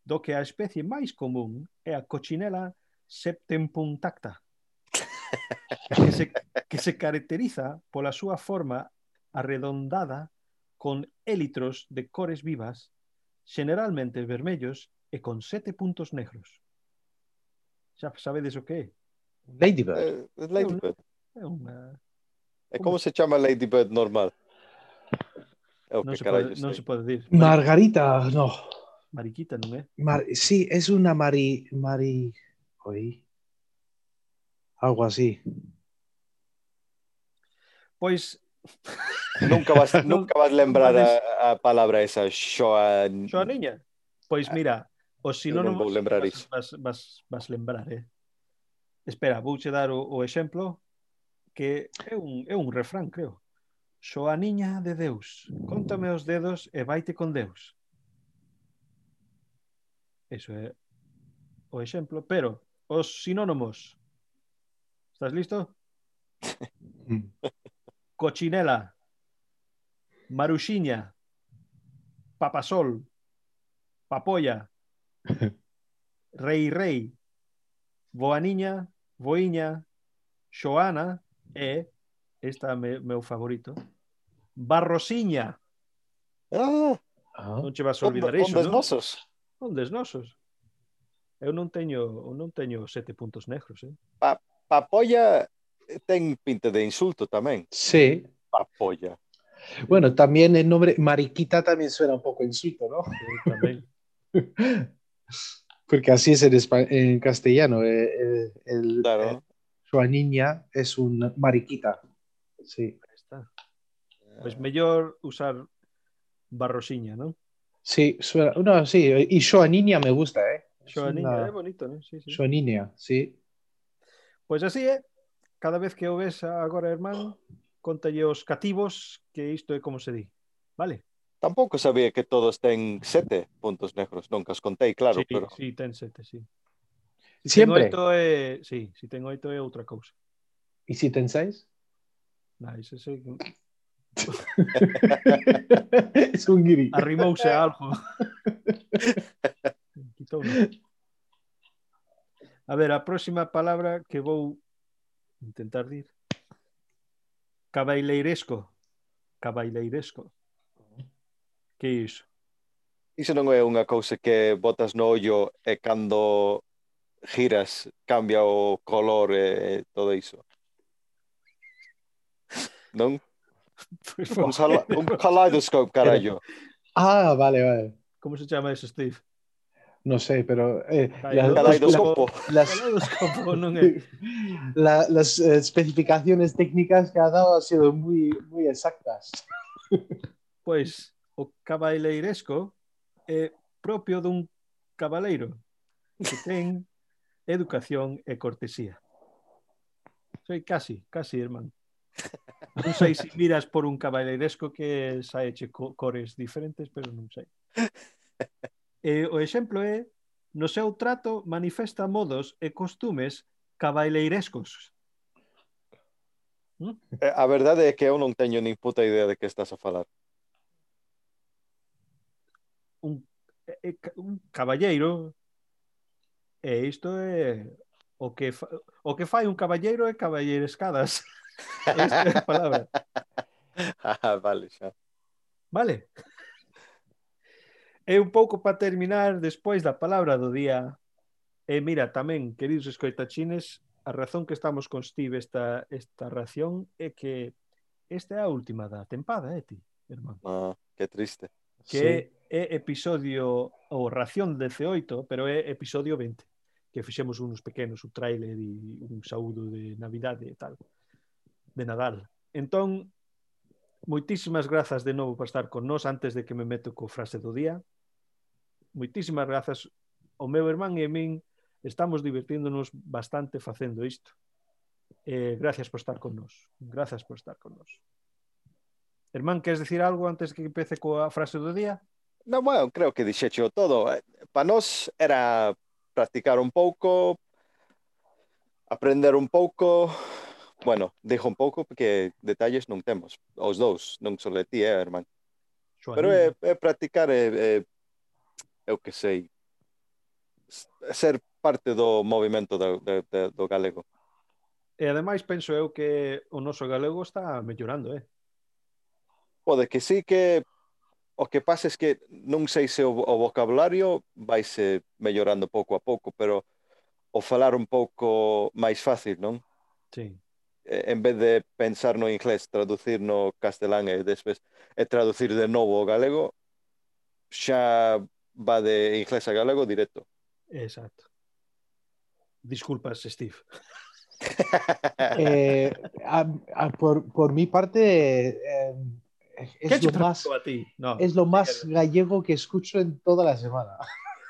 do que a especie máis común é a cochinela septempuntacta, que se, que se caracteriza pola súa forma arredondada con élitros de cores vivas, generalmente vermellos e con sete puntos negros. Xa sabedes o que é? Ladybird. Eh, ladybird. É unha... É como se chama Ladybird normal? É o non, que se pode, non sei. se pode dir. Margarita, no. Mariquita, non é? Mar, sí, es una Mari... Mari... Oi? Algo así. Pois... nunca vas, nunca vas lembrar a, a palabra esa, Shoa. Xoa niña? Pois mira, o si non, vou lembrar vas, iso. Vas, vas, vas lembrar, eh? Espera, vouche dar o, o exemplo que é un, é un refrán, creo. Xoa niña de Deus, contame os dedos e vaite con Deus. Eso é o exemplo, pero os sinónimos. Estás listo? Cochinela, maruxiña, papasol, papolla, rei rei, voaniña, voiña, xoana e esta é me, meu favorito, barrosiña. Ah, non che vas a olvidar iso, non? Nosos. Ondes nosos. Eu non teño, eu non teño sete puntos negros, eh? Papolla ten pinta de insulto tamén. Sí. Papolla. Bueno, también el nombre Mariquita también suena un poco insulto, ¿no? Tamén. Porque así es en, espa- en castellano. eh, eh, el, Claro. eh, su niña es un mariquita. Sí. Aí está. Pois mellor usar Barrosiña, non? Sí, suena. No, sí. Y niña me gusta, ¿eh? Es Xoaniña, una- é bonito, non? Sí, sí. Su niña, sí. Pois así é, cada vez que o ves agora, hermano, contalle os cativos que isto é como se di. Vale? Tampouco sabía que todos ten sete puntos negros. Nunca os contei, claro, sí, pero sí, ten sete, sí. Si Siempre. ten oito é... Sí, si ten oito é outra cousa. ¿Y si tensáis? Na, ese sei Isong giri. Arrimaw siya algo. a ver, a próxima palabra que vou intentar dir. Cabaileiresco. Cabaileiresco. Que é iso? Iso non é unha cousa que botas no ollo e cando giras cambia o color e todo iso. Non? Pois Un, kaleidoscope, carallo. Ah, vale, vale. Como se chama eso, Steve? No sé, pero eh, las, Caleidoscopo. las, Caleidoscopo non é. la- las eh, especificaciones técnicas que ha dado han sido muy, muy exactas. Pois o cabaileiresco é propio dun cabaleiro que ten educación e cortesía. Soy casi, casi, hermano. Non sei se miras por un cabaleiresco que saeche co cores diferentes, pero non sei. E o exemplo é, no seu trato manifesta modos e costumes cabaleirescos. Mm. Eh, a verdade é que eu non teño nin puta idea de que estás a falar. Un, un caballeiro e isto é o que fa, o que fai un caballeiro é caballerescadas. Esta é a palabra. Ah, vale, xa. Vale. E un pouco para terminar, despois da palabra do día, e mira, tamén, queridos escoitachines, a razón que estamos con Steve esta, esta ración é que esta é a última da tempada, é ti, irmán? Ah, que triste. Que sí. é episodio, ou ración 18, pero é episodio 20, que fixemos uns pequenos, un trailer e un saúdo de Navidade e tal. Uh de Nadal. Entón, moitísimas grazas de novo por estar con nós antes de que me meto co frase do día. Moitísimas grazas o meu irmán e a min estamos divertíndonos bastante facendo isto. Eh, gracias por estar con nós. Gracias por estar con nós. Hermán, queres decir algo antes que empece coa frase do día? No, bueno, creo que dixecho todo. Eh, Para nós era practicar un pouco, aprender un pouco, bueno, deixo un pouco porque detalles non temos, os dous, non só de ti, eh, Herman. Pero é, é practicar, é, é, eu que sei, ser parte do movimento do, do, do galego. E ademais penso eu que o noso galego está mellorando, eh? Pode que sí que o que pasa es que non sei se o, o vocabulario vai se mellorando pouco a pouco, pero o falar un pouco máis fácil, non? Sí. Eh, En vez de pensar no inglés, traducir no castelán e despois e traducir de novo o galego, xa va de inglés a galego directo. Exacto. Disculpas, Steve. Eh, a- a- por, por mi parte, eh, ¿Qué es, lo más, pregunto a ti? No. es lo más gallego que escucho en toda la semana.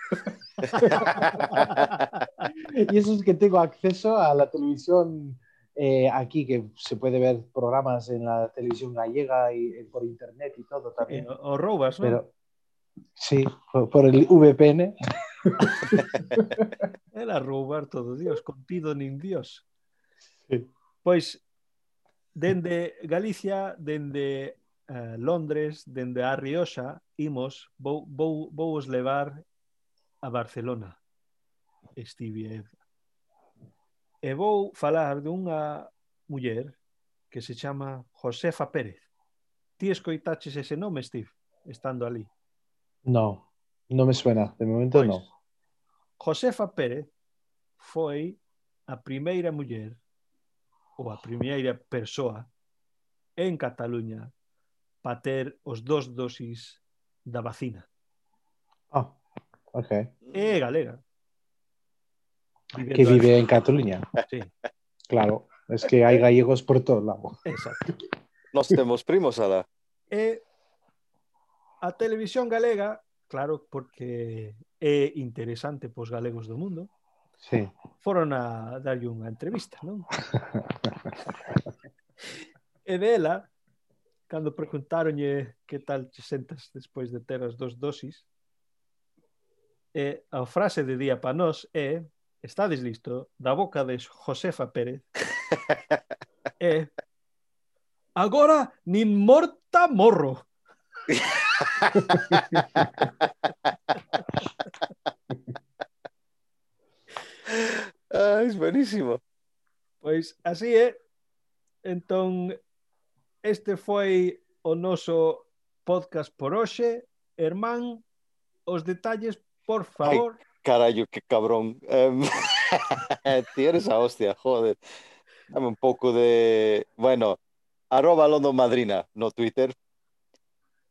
Y eso es que tengo acceso a la televisión eh, aquí, que se puede ver programas en la televisión gallega y eh, por internet y todo también. o, o roubas, non? Pero sí, por, por el VPN. Era roubar todo, Dios, contido nin Dios. Sí. Pois, dende Galicia, dende eh, Londres, dende a Rioxa, imos, vou, vou, vou os levar a Barcelona, Stevie E vou falar dunha muller que se chama Josefa Pérez. Ti escoitaches ese nome, Steve, estando ali? No, non me suena, de momento pois, non. Josefa Pérez foi a primeira muller ou a primeira persoa en Cataluña para ter os dos dosis da vacina. Ah, ok. É galega. Viviendo que vive en Cataluña. Sí. Claro, es que hay gallegos por todos lados. Exacto. Nos tenemos primos, Ada. Eh, a televisión galega, claro, porque é interesante pos galegos do mundo, sí. foron a darlle unha entrevista, non? e dela, cando preguntaronlle que tal te sentas despois de ter as dos dosis, e a frase de día para nós é Estades listo? Da boca de Josefa Pérez. é... Eh, Agora, nin morta morro. ah, es buenísimo. Pois así é. Entón, este foi o noso podcast por hoxe. Hermán, os detalles, por favor. Carallo, qué cabrón. Em, ti eres a hostia, joder. Dame un poco de... Bueno, arroba London Madrina no Twitter.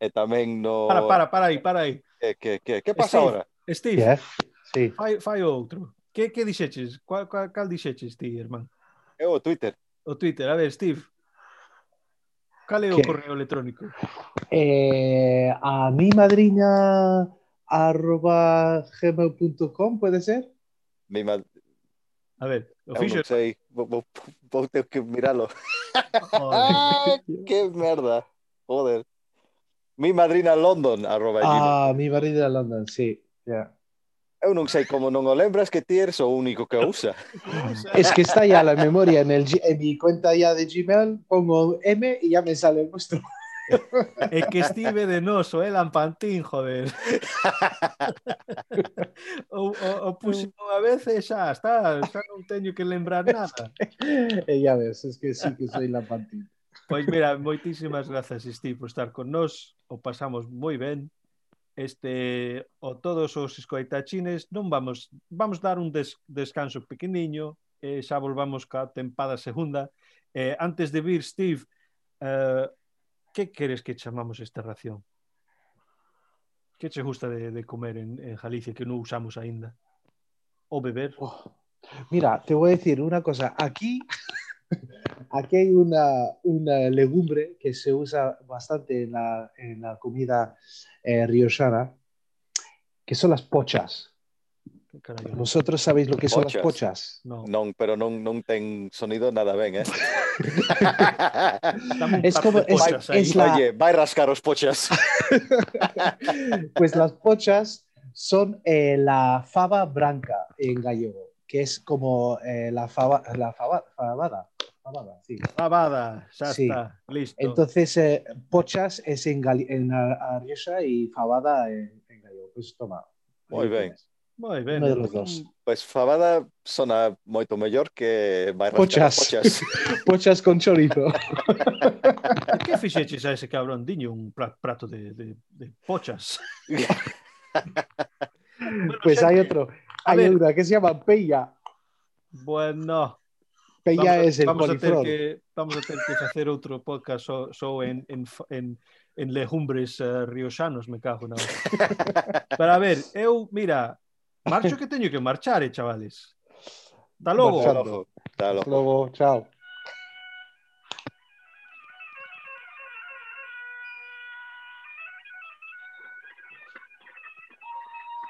E tamén no... Para, para, para aí, para aí. Que, que, que, que pasa Steve. ahora? Steve, Yeah. Sí. fai, fai outro. Que, que dixeches? Cual, cual, cal dixeches ti, hermán? Eu o Twitter. O Twitter, a ver, Steve. Cal é o Que- correo electrónico? Eh, a mi madrina arroba gmail.com, ¿puede ser? Mi ma... A ver, o Eu fixo... non sei. Vou, vou, vou ter que. Ah, que merda. Joder. Mi madrina London, arroba gmail. Ah, mi madrina London, sí. ya. Eu non sei como non o lembras que ti eres o único que usa. Es que está ya la memoria en, el, en mi cuenta ya de Gmail, pongo M y ya me sale el vuestro. É que estive de noso, eh, Lampantín, joder. o, o, o puxo mm. unha vez e xa, está, xa non teño que lembrar nada. e ya ves, es que sí que soy Lampantín. Pois mira, moitísimas grazas, Steve, por estar con nós. O pasamos moi ben. Este, o todos os escoitachines, non vamos, vamos dar un des, descanso pequeniño, e xa volvamos ca tempada segunda. Eh, antes de vir, Steve, eh, que queres que chamamos esta ración? Que che gusta de, de comer en, en Galicia que non usamos aínda? O beber? Oh, Mira, te voy a decir una cosa. Aquí, aquí hay una, una legumbre que se usa bastante en la, en la comida eh, riojana, que son las pochas. ¿Vosotros sabéis lo que son las Pochas. No. Non, pero non, non ten sonido nada ben, eh? Es como- es- es la- Oye, vai rascar os pochas. Pues las pochas son eh, la fava branca en gallego, que es como eh, la fava, la fava- fabada. fabada, sí. Babada, xa Sí. está, listo. Entonces, eh, pochas es en, en a- a Rioja y fabada en, en gallego. Pues toma. Muy bien. tienes. Moi ben. Uno de los dos. Pois fabada sona moito mellor que vai pochas. pochas. pochas con chorizo. que fixeches a ese cabrón diño un prato de, de, de pochas? bueno, pues gente, hay otro. Hay ver, una que se llama Peya. Bueno. Peya vamos, es el vamos polifrón. A que, vamos a ter que facer outro podcast só so, so en, en, en en legumbres eh, uh, rioxanos, me cago na. Pero a ver, eu, mira, marcho que teño que marchar, eh, chavales. Hasta logo. Marchando. Hasta logo. Chao.